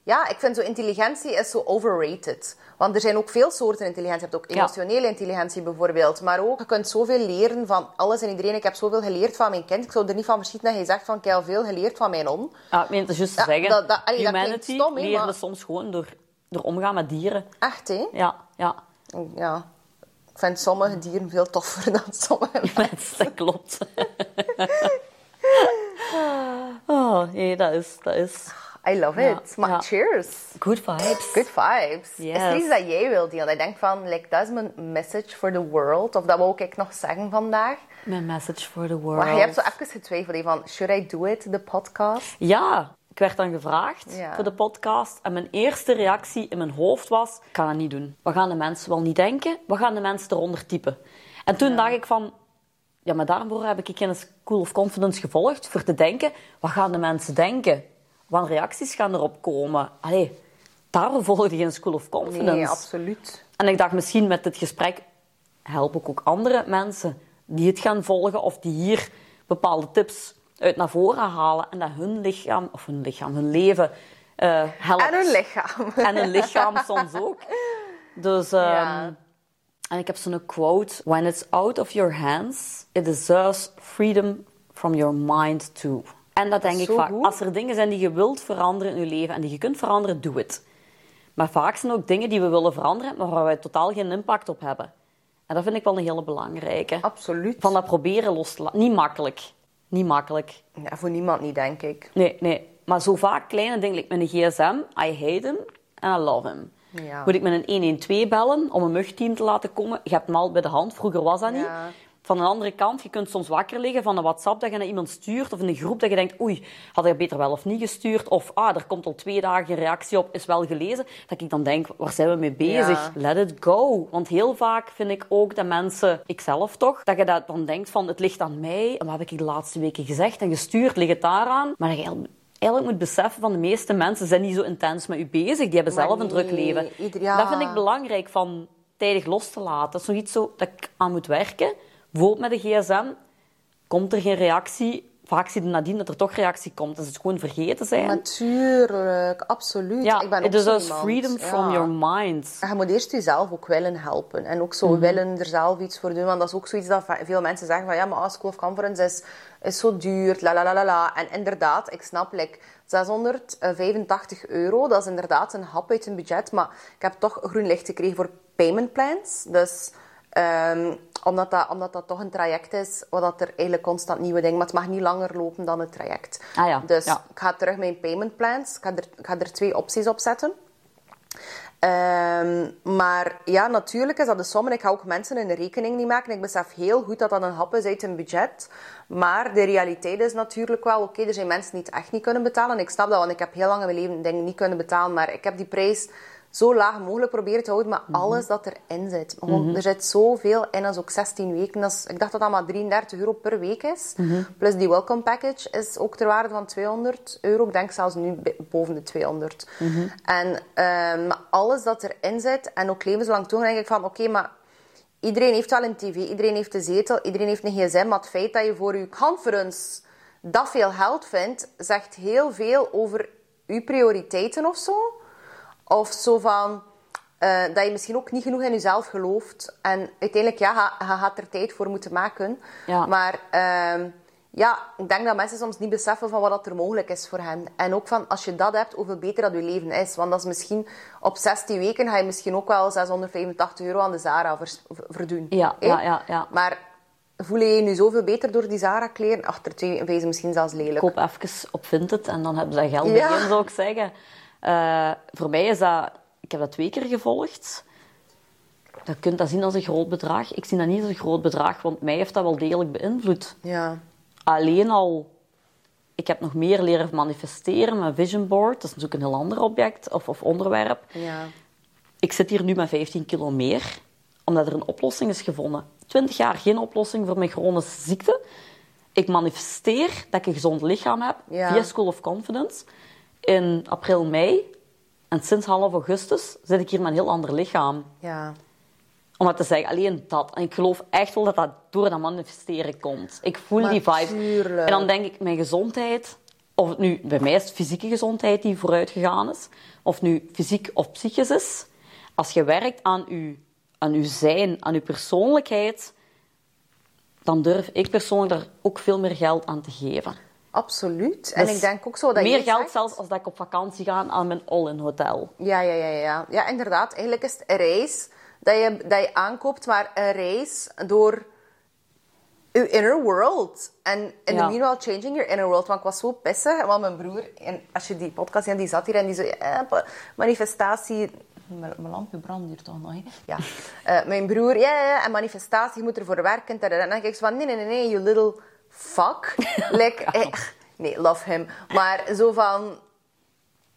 ja, ik vind zo intelligentie is zo overrated. Want er zijn ook veel soorten intelligentie. Je hebt ook Ja. emotionele intelligentie bijvoorbeeld. Maar ook, je kunt zoveel leren van alles en iedereen. Ik heb zoveel geleerd van mijn kind. Ik zou er niet van verschieten dat je zegt van, ik heb veel geleerd van mijn on. Ah, ik meen, het is juist te Ja, zeggen. dat- dat- allee, dat Humanity klinkt stom, maar- soms gewoon door, door omgaan met dieren. Echt, hè? Ja, ja. Ja. Ik vind sommige dieren veel toffer dan sommige Mensen, dat klopt. oh, nee, dat is, dat is I love Ja, it. Maar ja. cheers. good vibes. Good vibes. Is er iets dat jij wil delen? Je denkt van, like, dat is mijn message for the world. Of dat wou ik nog zeggen vandaag. My message for the world. Maar je hebt zo even getwijfeld van, should I do it, de podcast? Ja, ik werd dan gevraagd Ja. voor de podcast. En mijn eerste reactie in mijn hoofd was, ik ga dat niet doen. Wat gaan de mensen wel niet denken? Wat gaan de mensen eronder typen? En toen dacht ik van, ja, maar daarvoor heb ik in School of Confidence gevolgd. Voor te denken, wat gaan de mensen denken? Wat reacties gaan erop komen? Allee, daarvoor volgde je een School of Confidence. Nee, absoluut. En ik dacht, misschien met dit gesprek help ik ook andere mensen die het gaan volgen of die hier bepaalde tips uit naar voren halen en dat hun lichaam, of hun lichaam, hun leven eh helpt. En hun lichaam. En hun lichaam soms ook. Dus, ehm, Ja. en ik heb zo'n quote: When it's out of your hands, it deserves freedom from your mind too. En dat denk ik vaak. goed. Als er dingen zijn die je wilt veranderen in je leven en die je kunt veranderen, doe het. Maar vaak zijn er ook dingen die we willen veranderen, maar waar wij totaal geen impact op hebben. En dat vind ik wel een hele belangrijke. Absoluut. Van dat proberen los te laten. Niet makkelijk. Niet makkelijk. Ja, voor niemand niet, denk ik. Nee, nee. Maar zo vaak kleine dingen, like met een gsm. I hate him and I love him. Ja. Moet ik met een 112 bellen om een mugteam te laten komen? Je hebt hem al bij de hand. Vroeger was dat niet. Ja. Van een andere kant, je kunt soms wakker liggen van een WhatsApp dat je naar iemand stuurt. Of in een groep dat je denkt, oei, had ik beter wel of niet gestuurd? Of, ah, er komt al twee dagen een reactie op, is wel gelezen. Dat ik dan denk, waar zijn we mee bezig? Ja. Let it go. Want heel vaak vind ik ook dat mensen, ikzelf toch, dat je dat dan denkt van, het ligt aan mij. En wat heb ik de laatste weken gezegd en gestuurd? Ligt het daaraan? Maar dat je eigenlijk moet beseffen van de meeste mensen zijn niet zo intens met u bezig. Die hebben Maar zelf een druk leven. ieder- ja. Dat vind ik belangrijk van tijdig los te laten. Dat is nog iets zo dat ik aan moet werken. Bijvoorbeeld met de gsm. Komt er geen reactie? Vaak zie je nadien dat er toch reactie komt. Dat ze het gewoon vergeten zijn. Natuurlijk, absoluut. ja, ik ben ook it is dus freedom Ja. from your mind. Je moet eerst jezelf ook willen helpen. En ook zo Mhm. willen er zelf iets voor doen. Want dat is ook zoiets dat veel mensen zeggen van... Ja, maar ah, School of Conference is, is zo duur. La, la, la, la, la. En inderdaad, ik snap... Like, 685 euro, dat is inderdaad een hap uit een budget. Maar ik heb toch groen licht gekregen voor payment plans. Dus... ehm, omdat, dat, omdat dat toch een traject is, waar dat er eigenlijk constant nieuwe dingen... Maar het mag niet langer lopen dan het traject. Ah ja, Dus ja. ik ga terug mijn payment plans. Ik ga er, ik ga er twee opties op zetten. Ehm, maar ja, natuurlijk is dat de som. En ik ga ook mensen een rekening niet maken. Ik besef heel goed dat dat een hap is uit een budget. Maar de realiteit is natuurlijk wel... Oké, er zijn mensen die het echt niet kunnen betalen. En ik snap dat, want ik heb heel lang in mijn leven dingen niet kunnen betalen. Maar ik heb die prijs zo laag mogelijk proberen te houden met alles dat erin zit. Gewoon, Er zit zoveel in, is ook 16 weken. Dat is, ik dacht dat dat maar 33 euro per week is. Plus die welcome package is ook ter waarde van 200 euro. Ik denk zelfs nu boven de 200. En ehm, alles dat erin zit, en ook levenslang toe, denk ik van, oké, maar iedereen heeft wel een tv, iedereen heeft een zetel, iedereen heeft een gsm, maar het feit dat je voor je conference dat veel geld vindt, zegt heel veel over je prioriteiten of zo. Of zo van... eh, dat je misschien ook niet genoeg in jezelf gelooft. En uiteindelijk, ja, je, gaat er tijd voor moeten maken. Ja. Maar ehm, ja, ik denk dat mensen soms niet beseffen van wat dat er mogelijk is voor hen. En ook van, als je dat hebt, hoeveel beter dat je leven is. Want dat is misschien... Op 16 weken ga je misschien ook wel 685 euro aan de Zara verdoen. Ja, ja, ja, ja. Maar voel je je nu zoveel beter door die Zara-kleren? Achter twee weken misschien zelfs lelijk. koop even op Vinted en dan hebben ze dat geld Ja. bij zou ik zeggen. Eh, voor mij is dat... Ik heb dat twee keer gevolgd. Je kunt dat zien als een groot bedrag. Ik zie dat niet als een groot bedrag, want mij heeft dat wel degelijk beïnvloed. Ja. Alleen al... Ik heb nog meer leren manifesteren met Vision Board. Dat is natuurlijk een heel ander object of, of onderwerp. Ja. Ik zit hier nu met 15 kilo meer, omdat er een oplossing is gevonden. 20 jaar geen oplossing voor mijn chronische ziekte. Ik manifesteer dat ik een gezond lichaam heb Ja. via School of Confidence. In april, mei. En sinds half augustus zit ik hier met een heel ander lichaam. Ja. Om dat te zeggen, alleen dat. En ik geloof echt wel dat dat door dat manifesteren komt. Ik voel Maar die tuurlijk. En dan denk ik, mijn gezondheid... Of het nu, bij mij is het fysieke gezondheid die vooruit gegaan is. Of het nu fysiek of psychisch is. Als je werkt aan je, aan uw zijn, aan je persoonlijkheid... Dan durf ik persoonlijk daar ook veel meer geld aan te geven. Absoluut. En Dus ik denk ook zo dat Meer geld zegt- zelfs als dat ik op vakantie ga aan mijn all-in hotel. Ja, ja, ja, ja. Ja, inderdaad. Eigenlijk is het een reis dat je, dat je aankoopt, maar een reis door je inner world. En in Ja. the meanwhile changing your inner world. Want ik was zo pissig, want mijn broer, en als je die podcast ziet, die zat hier en die zei, eh, manifestatie... Mijn, mijn lampje brandt hier toch nog, hè? Ja. Eh, mijn broer, ja, en manifestatie, je moet ervoor werken. En dan denk ik zo van, nee, nee, nee, nee, you little fuck. like, eh, nee, love him. Maar zo van...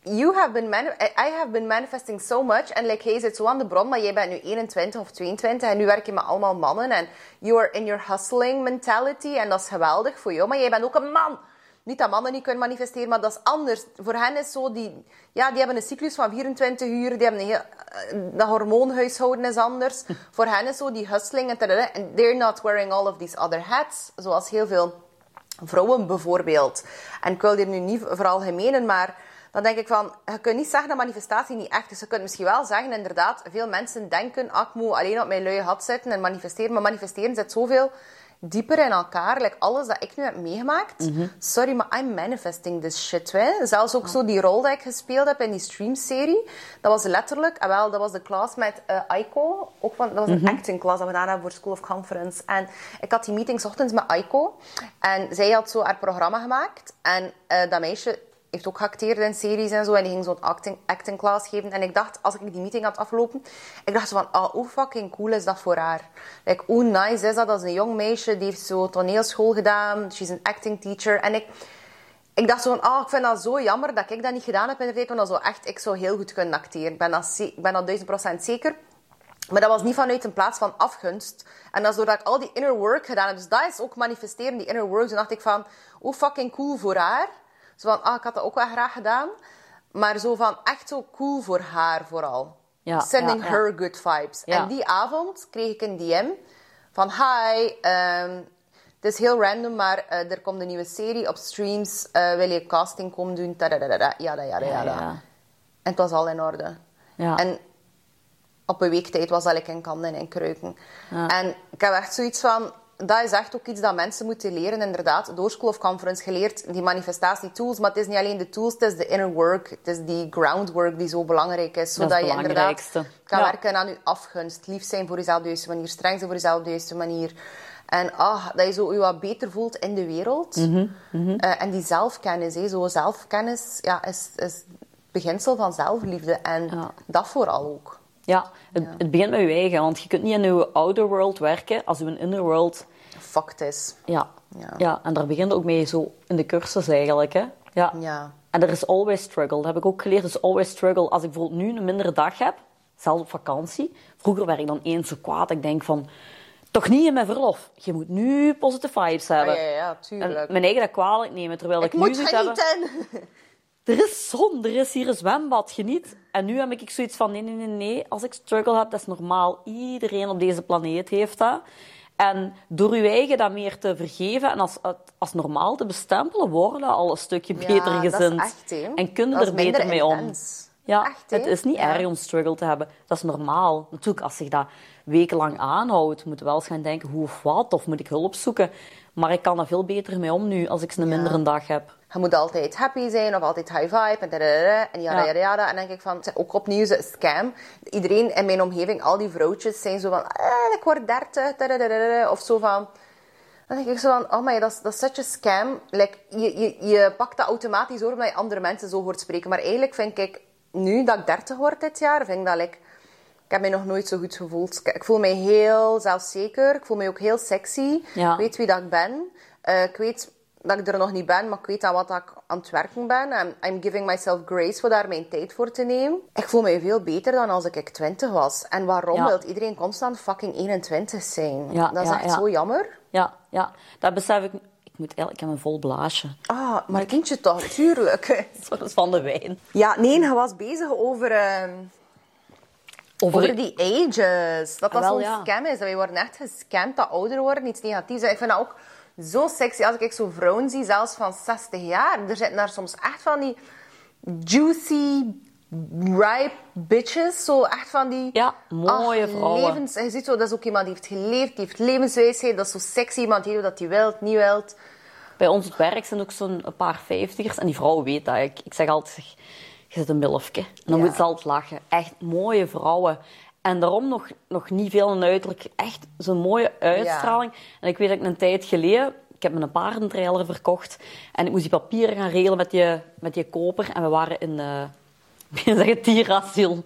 You have been I have been manifesting so much. En like, hij zit zo aan de bron, maar jij bent nu 21 of 22 en nu werk je met allemaal mannen. En you are in your hustling mentality en dat is geweldig voor jou. Maar jij bent ook een man. Niet dat mannen niet kunnen manifesteren, maar dat is anders. Voor hen is zo die... Ja, die hebben een cyclus van 24 uur. Die hebben een heel... eh, Dat hormoonhuishouden is anders. voor hen is zo die hustling en tadada. And they're not wearing all of these other hats. Zoals heel veel vrouwen bijvoorbeeld. En ik wil hier nu niet veralgemenen, maar dan denk ik van, je kunt niet zeggen dat manifestatie niet echt is. Je kunt misschien wel zeggen, inderdaad, veel mensen denken, ah, ik moet alleen op mijn luie hat zitten en manifesteren. Maar manifesteren zit zoveel dieper in elkaar. Like alles dat ik nu heb meegemaakt. Sorry, maar I'm manifesting this shit. Hè. Zelfs ook zo die rol die ik gespeeld heb in die streamserie. Dat was letterlijk, ah, wel, dat was de klas met eh Aiko. Ook van, dat was een acting klas dat we gedaan hebben voor School of Conference. En ik had die meeting 's ochtends met Aiko. En zij had zo haar programma gemaakt. En eh, dat meisje heeft ook geacteerd in series en zo. En die ging zo'n acting, acting class geven. En ik dacht, als ik die meeting had afgelopen, ik dacht van, ah, hoe fucking cool is dat voor haar? Like, hoe nice is dat? Dat is een jong meisje, die heeft zo toneelschool gedaan. She's een acting teacher. En ik, ik dacht zo van, ah, ik vind dat zo jammer dat ik dat niet gedaan heb in de tijd. Want dat zou echt, ik zou heel goed kunnen acteren. Ik ben dat, ik ben dat duizend procent zeker. Maar dat was niet vanuit een plaats van afgunst. En dat is doordat ik al die inner work gedaan heb. Dus dat is ook manifesteren, die inner work. Toen dacht ik van, hoe fucking cool voor haar. Zo van, ah, ik had dat ook wel graag gedaan. Maar zo van, echt zo cool voor haar vooral. Ja, Sending ja, ja. her good vibes. En die avond kreeg ik een DM van, hi, ehm, het is heel random, maar eh, er komt een nieuwe serie op streams. Eh, wil je casting komen doen? Tadadadada, Jada, jada, Ja, jada. En het was al in orde. Ja. En op een week tijd was dat ik in Kanden en Kruiken. En ik heb echt zoiets van... Dat is echt ook iets dat mensen moeten leren, inderdaad. Door School of Conference geleerd, die manifestatie-tools. Maar het is niet alleen de tools, het is de inner work. Het is die groundwork die zo belangrijk is. Dat is Zodat het je inderdaad kan Ja. werken aan je afgunst. Lief zijn voor jezelf de juiste manier. Streng zijn voor jezelf de juiste manier. En ah, dat je zo je wat beter voelt in de wereld. Mhm, Eh, en die zelfkennis, hè, zo zelfkennis, ja, is, is beginsel van zelfliefde. En Ja. dat vooral ook. Ja, het, het begint met je eigen, want je kunt niet in je outer world werken als je inner world... Fucked is. Ja. Ja. Ja. en daar begint ook mee zo in de cursus eigenlijk, hè. Ja. Ja. En er is always struggle. Dat heb ik ook geleerd. Er is always struggle. Als ik bijvoorbeeld nu een mindere dag heb, zelfs op vakantie. Vroeger werd ik dan eens zo kwaad. Ik denk van, toch niet in mijn verlof. Je moet nu positive vibes Ja, hebben. ja, ja, En tuurlijk. mijn eigen dat kwalijk nemen, terwijl ik, ik nu moet zoiets heb... Er is zon, er is hier een zwembad, geniet. En nu heb ik zoiets van, nee, nee, nee, nee. Als ik struggle heb, dat is normaal. Iedereen op deze planeet heeft dat. En door je eigen dat meer te vergeven en als, als normaal te bestempelen, worden al een stukje Ja, beter gezind. echt. En kun je Dat is er beter mee om. Ja, Echt, het is niet Ja. erg om struggle te hebben. Dat is normaal. Natuurlijk, als zich dat wekenlang aanhoudt, moet je wel eens gaan denken hoe of wat, of moet ik hulp zoeken. Maar ik kan er veel beter mee om nu, als ik een mindere dag heb. Je moet altijd happy zijn of altijd high vibe en dadadada, en Ja. En dan denk ik van, het is ook opnieuw zo'n scam. Iedereen in mijn omgeving, al die vrouwtjes, zijn zo van, eh, ik word 30, dadadada, of zo van. Dan denk ik zo van, oh my, dat is, dat is such a scam. Like, je, je, je pakt dat automatisch over omdat je andere mensen zo hoort spreken. Maar eigenlijk vind ik, nu dat ik 30 word dit jaar, vind ik dat like, ik heb mij nog nooit zo goed gevoeld. Ik- Ik voel mij heel zelfzeker. Ik voel mij ook heel sexy. Ja. Ik weet wie dat ik ben. Eh, ik weet dat ik er nog niet ben, maar ik weet aan wat ik aan het werken ben. En I'm giving myself grace voor daar mijn tijd voor te nemen. Ik voel mij veel beter dan als ik 20 was. En waarom Ja. wil iedereen constant fucking 21 zijn? Ja, dat is ja, echt zo jammer. Ja, ja, dat besef ik. Ik moet eigenlijk, ik een vol blaasje. Ah, maar kindje toch, tuurlijk. Van de wijn. Ja, nee, je was bezig over, ehm, Over, over die ages. Dat dat Ah, zo'n scam is. Dat wij worden echt gescamd dat ouder worden, iets negatiefs. Ik vind dat ook zo sexy als ik zo vrouwen zie, zelfs van 60 jaar. Er zitten daar soms echt van die juicy, ripe bitches. Zo echt van die... Ja, mooie ach, vrouwen. Levens, je ziet zo, dat is ook iemand die heeft geleefd, die heeft levenswijsheid. Dat is zo sexy, iemand die weet wat hij wil, niet wil. Bij ons op werk zijn ook zo'n paar vijftigers. En die vrouw weet dat. Ik, ik zeg altijd, zeg, je zit een milfje. En dan Ja. moet ze altijd lachen. Echt mooie vrouwen. En daarom nog, nog niet veel een uiterlijk. Echt zo'n mooie uitstraling. En ik weet dat ik een tijd geleden... Ik heb me een paardentrailer verkocht. En ik moest die papieren gaan regelen met die, met die koper. En we waren in... eh ik zeg het dierasiel.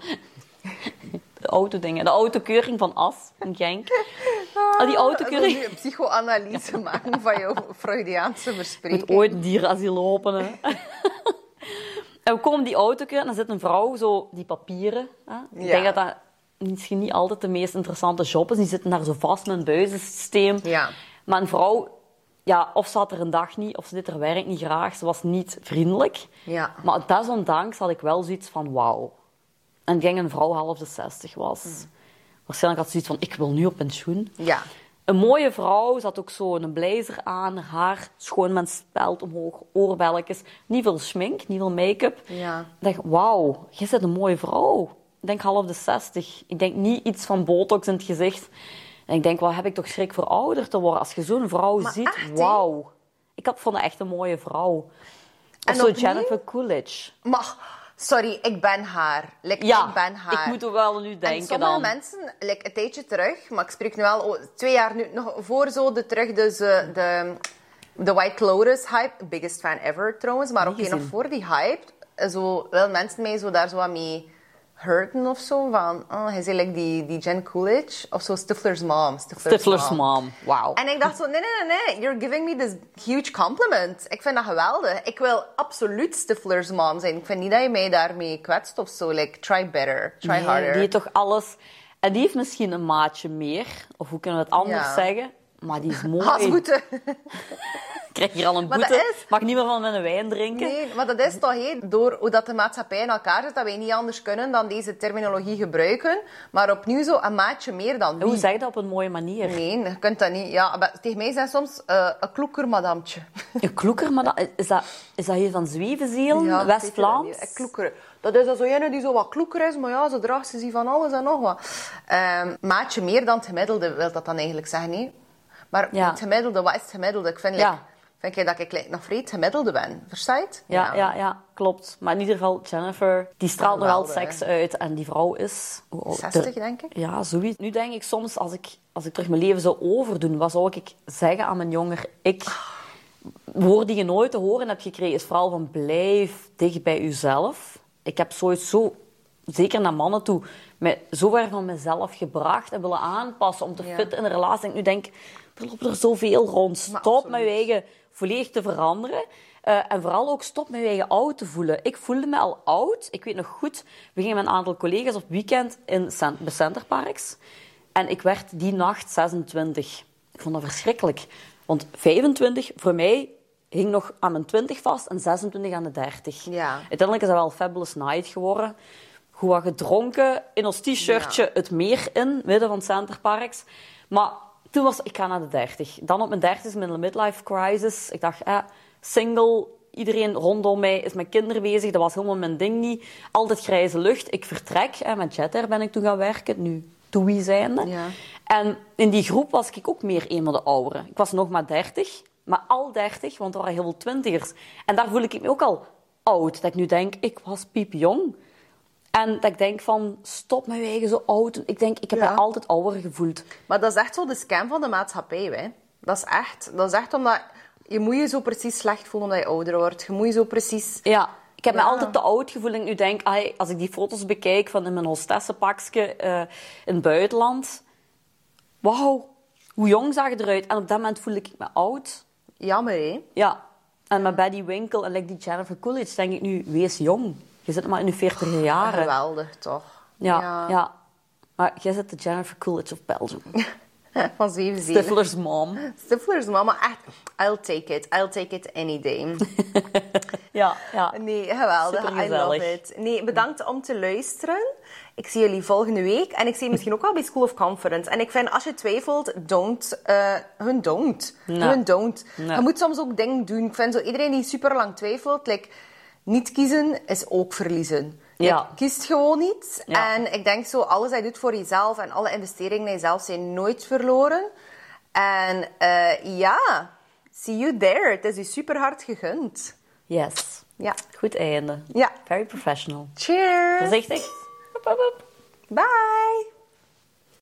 De autodingen. De autokeuring van As in Genk. Ah, die autokeuring... een psychoanalyse maken van jouw Freudiaanse verspreking. ooit een dierasiel openen. en we komen die auto en dan zit een vrouw zo die papieren. Hè? Ik Ja. denk dat dat misschien niet altijd de meest interessante job is. Die zitten daar zo vast met een buizensysteem. Ja. Maar een vrouw, ja, of ze had er een dag niet, of ze deed haar werk niet graag. Ze was niet vriendelijk. Ja. Maar desondanks had ik wel zoiets van wauw. En ik denk een vrouw half de zestig was. Waarschijnlijk had ze zoiets van, ik wil nu op pensioen. Ja. Een mooie vrouw, ze had ook zo een blazer aan, haar schoon met speld omhoog, oorbelletjes. Niet veel schmink, niet veel make-up. Ja. Ik dacht, wauw, je bent een mooie vrouw. Ik denk half de zestig. Ik denk niet iets van botox in het gezicht. En ik denk, wat heb ik toch schrik voor ouder te worden. Als je zo'n vrouw Maar ziet, wauw. Ik had vond haar echt een mooie vrouw. Of En zo? Jennifer Coolidge. Maar, sorry, ik ben haar. Like, Ja, ik ben haar. ik moet er wel nu en denken sommige dan. mensen, like, een tijdje terug, maar ik spreek nu al twee jaar nu, nog voor zo de terug, dus de, de White Lotus hype, biggest fan ever trouwens, maar oké, Niet nog voor die hype, zo, wel mensen mij zo daar zo aan mee hurten of zo, van, oh, hij zei like die, die Jen Coolidge, of zo Stifler's mom. Stifler's, Stifler's mom, wauw. En ik dacht zo, nee, nee, nee, nee, you're giving me this huge compliment. Ik vind dat geweldig. Ik wil absoluut Stifler's mom zijn. Ik vind niet dat je mij daarmee kwetst of zo. Like, try better, try Nee, harder. Die heeft toch alles... En die heeft misschien een maatje meer. Of hoe kunnen we het anders Ja. zeggen? Maar die is mooi. Krijg hier al een Maar boete. dat is- Mag niet meer van mijn wijn drinken. Nee, maar dat is toch hé, door hoe dat de maatschappij in elkaar zit, dat wij niet anders kunnen dan deze terminologie gebruiken. Maar opnieuw zo een maatje meer dan En Hoe wie. zeg je dat op een mooie manier? Nee, je kunt dat niet. Ja, maar tegen mij zijn soms eh, een kloeker madamtje. Een kloeker, maar dat, is, dat, is dat hier van Zwevenziel, Ja, West-Vlaams? Een kloeker. Dat is dat zo ene die zo wat kloeker is, maar ja, ze draagt ze van alles en nog wat. Ehm, maatje meer dan het gemiddelde, wil dat dan eigenlijk zeggen, nee? Maar Ja. het gemiddelde, wat is het gemiddelde? Ik vind, Ja. like, vind ik dat ik nog het gemiddelde ben. Versta je het? Ja, ja. Ja, klopt. Maar in ieder geval, Jennifer, die straalt nog wel seks uit. En die vrouw is... oud? 60, denk ik. Ja, zoiets. Nu denk ik soms, als ik, als ik terug mijn leven zou overdoen, wat zou ik zeggen aan mijn jonger ik? Woorden die je nooit te horen hebt gekregen, is vooral van blijf dicht bij jezelf. ik heb sowieso, zeker naar mannen toe, me zo ver van mezelf gebracht en willen aanpassen om te Ja. fit in een relatie. En nu denk ik, er lopen er zoveel rond. Stop met je eigen volledig te veranderen. Eh, en vooral ook stop met je eigen oud te voelen. Ik voelde me al oud. Ik weet nog goed, we gingen met een aantal collega's op weekend in Cent- bij Centerparks. En ik werd die nacht 26. Ik vond dat verschrikkelijk. Want 25 voor mij hing nog aan mijn 20 vast en 26 aan de 30. Ja. Uiteindelijk is dat wel Fabulous Night geworden. Goed wat gedronken, in ons t-shirtje het meer in, midden van Centerparks. Maar toen was ik ga naar de 30. Dan op mijn 30 met een midlife crisis. Ik dacht, eh, single, iedereen rondom mij is met kinderen bezig. Dat was helemaal mijn ding niet. Altijd grijze lucht. Ik vertrek. Eh, met Jetter ben ik toen gaan werken. Nu Toei zijnde. Ja. En in die groep was ik ook meer een van de ouderen. Ik was nog maar 30, maar al 30, want er waren heel veel twintigers. En daar voel ik me ook al oud. Dat ik nu denk, ik was piepjong. En dat ik denk van, stop met je eigen zo oud. Ik denk, ik heb Ja. me altijd ouder gevoeld. Maar dat is echt zo de scam van de maatschappij. Hè. Dat, is echt, dat is echt omdat... Je moet je zo precies slecht voelen omdat je ouder wordt. Je moet je zo precies... Ja, ik heb me altijd te oud gevoeld. En ik nu denk, ai, als ik die foto's bekijk van in mijn hostessenpakje eh in het buitenland. Wauw, hoe jong zag ik eruit? En op dat moment voelde ik me oud. Jammer, hè? Ja, en met Betty Winkle en like die Jennifer Coolidge denk ik nu, wees jong. Je zit maar in je 40 jaren. Geweldig, toch? Ja, ja. Maar jij zit de Jennifer Coolidge of Belgium. Van 7 Stifler's mom. Stifler's mama, echt. I'll take it. I'll take it any day. Ja, ja. Nee, geweldig. I love it. Nee, bedankt om te luisteren. Ik zie jullie volgende week. En ik zie je misschien ook wel bij School of Conference. En ik vind, als je twijfelt, don't. eh hun don't. Hun don't. Je moet soms ook dingen doen. Ik vind zo, iedereen die super lang twijfelt, like, niet kiezen is ook verliezen. Ja. Like, kiest gewoon niet. Ja. En ik denk zo, alles dat je doet voor jezelf en alle investeringen in jezelf zijn nooit verloren. En eh, ja, see you there. Het is je super hard gegund. Yes. Ja. Goed einde. Ja. Very professional. Cheers. Voorzichtig. Bye.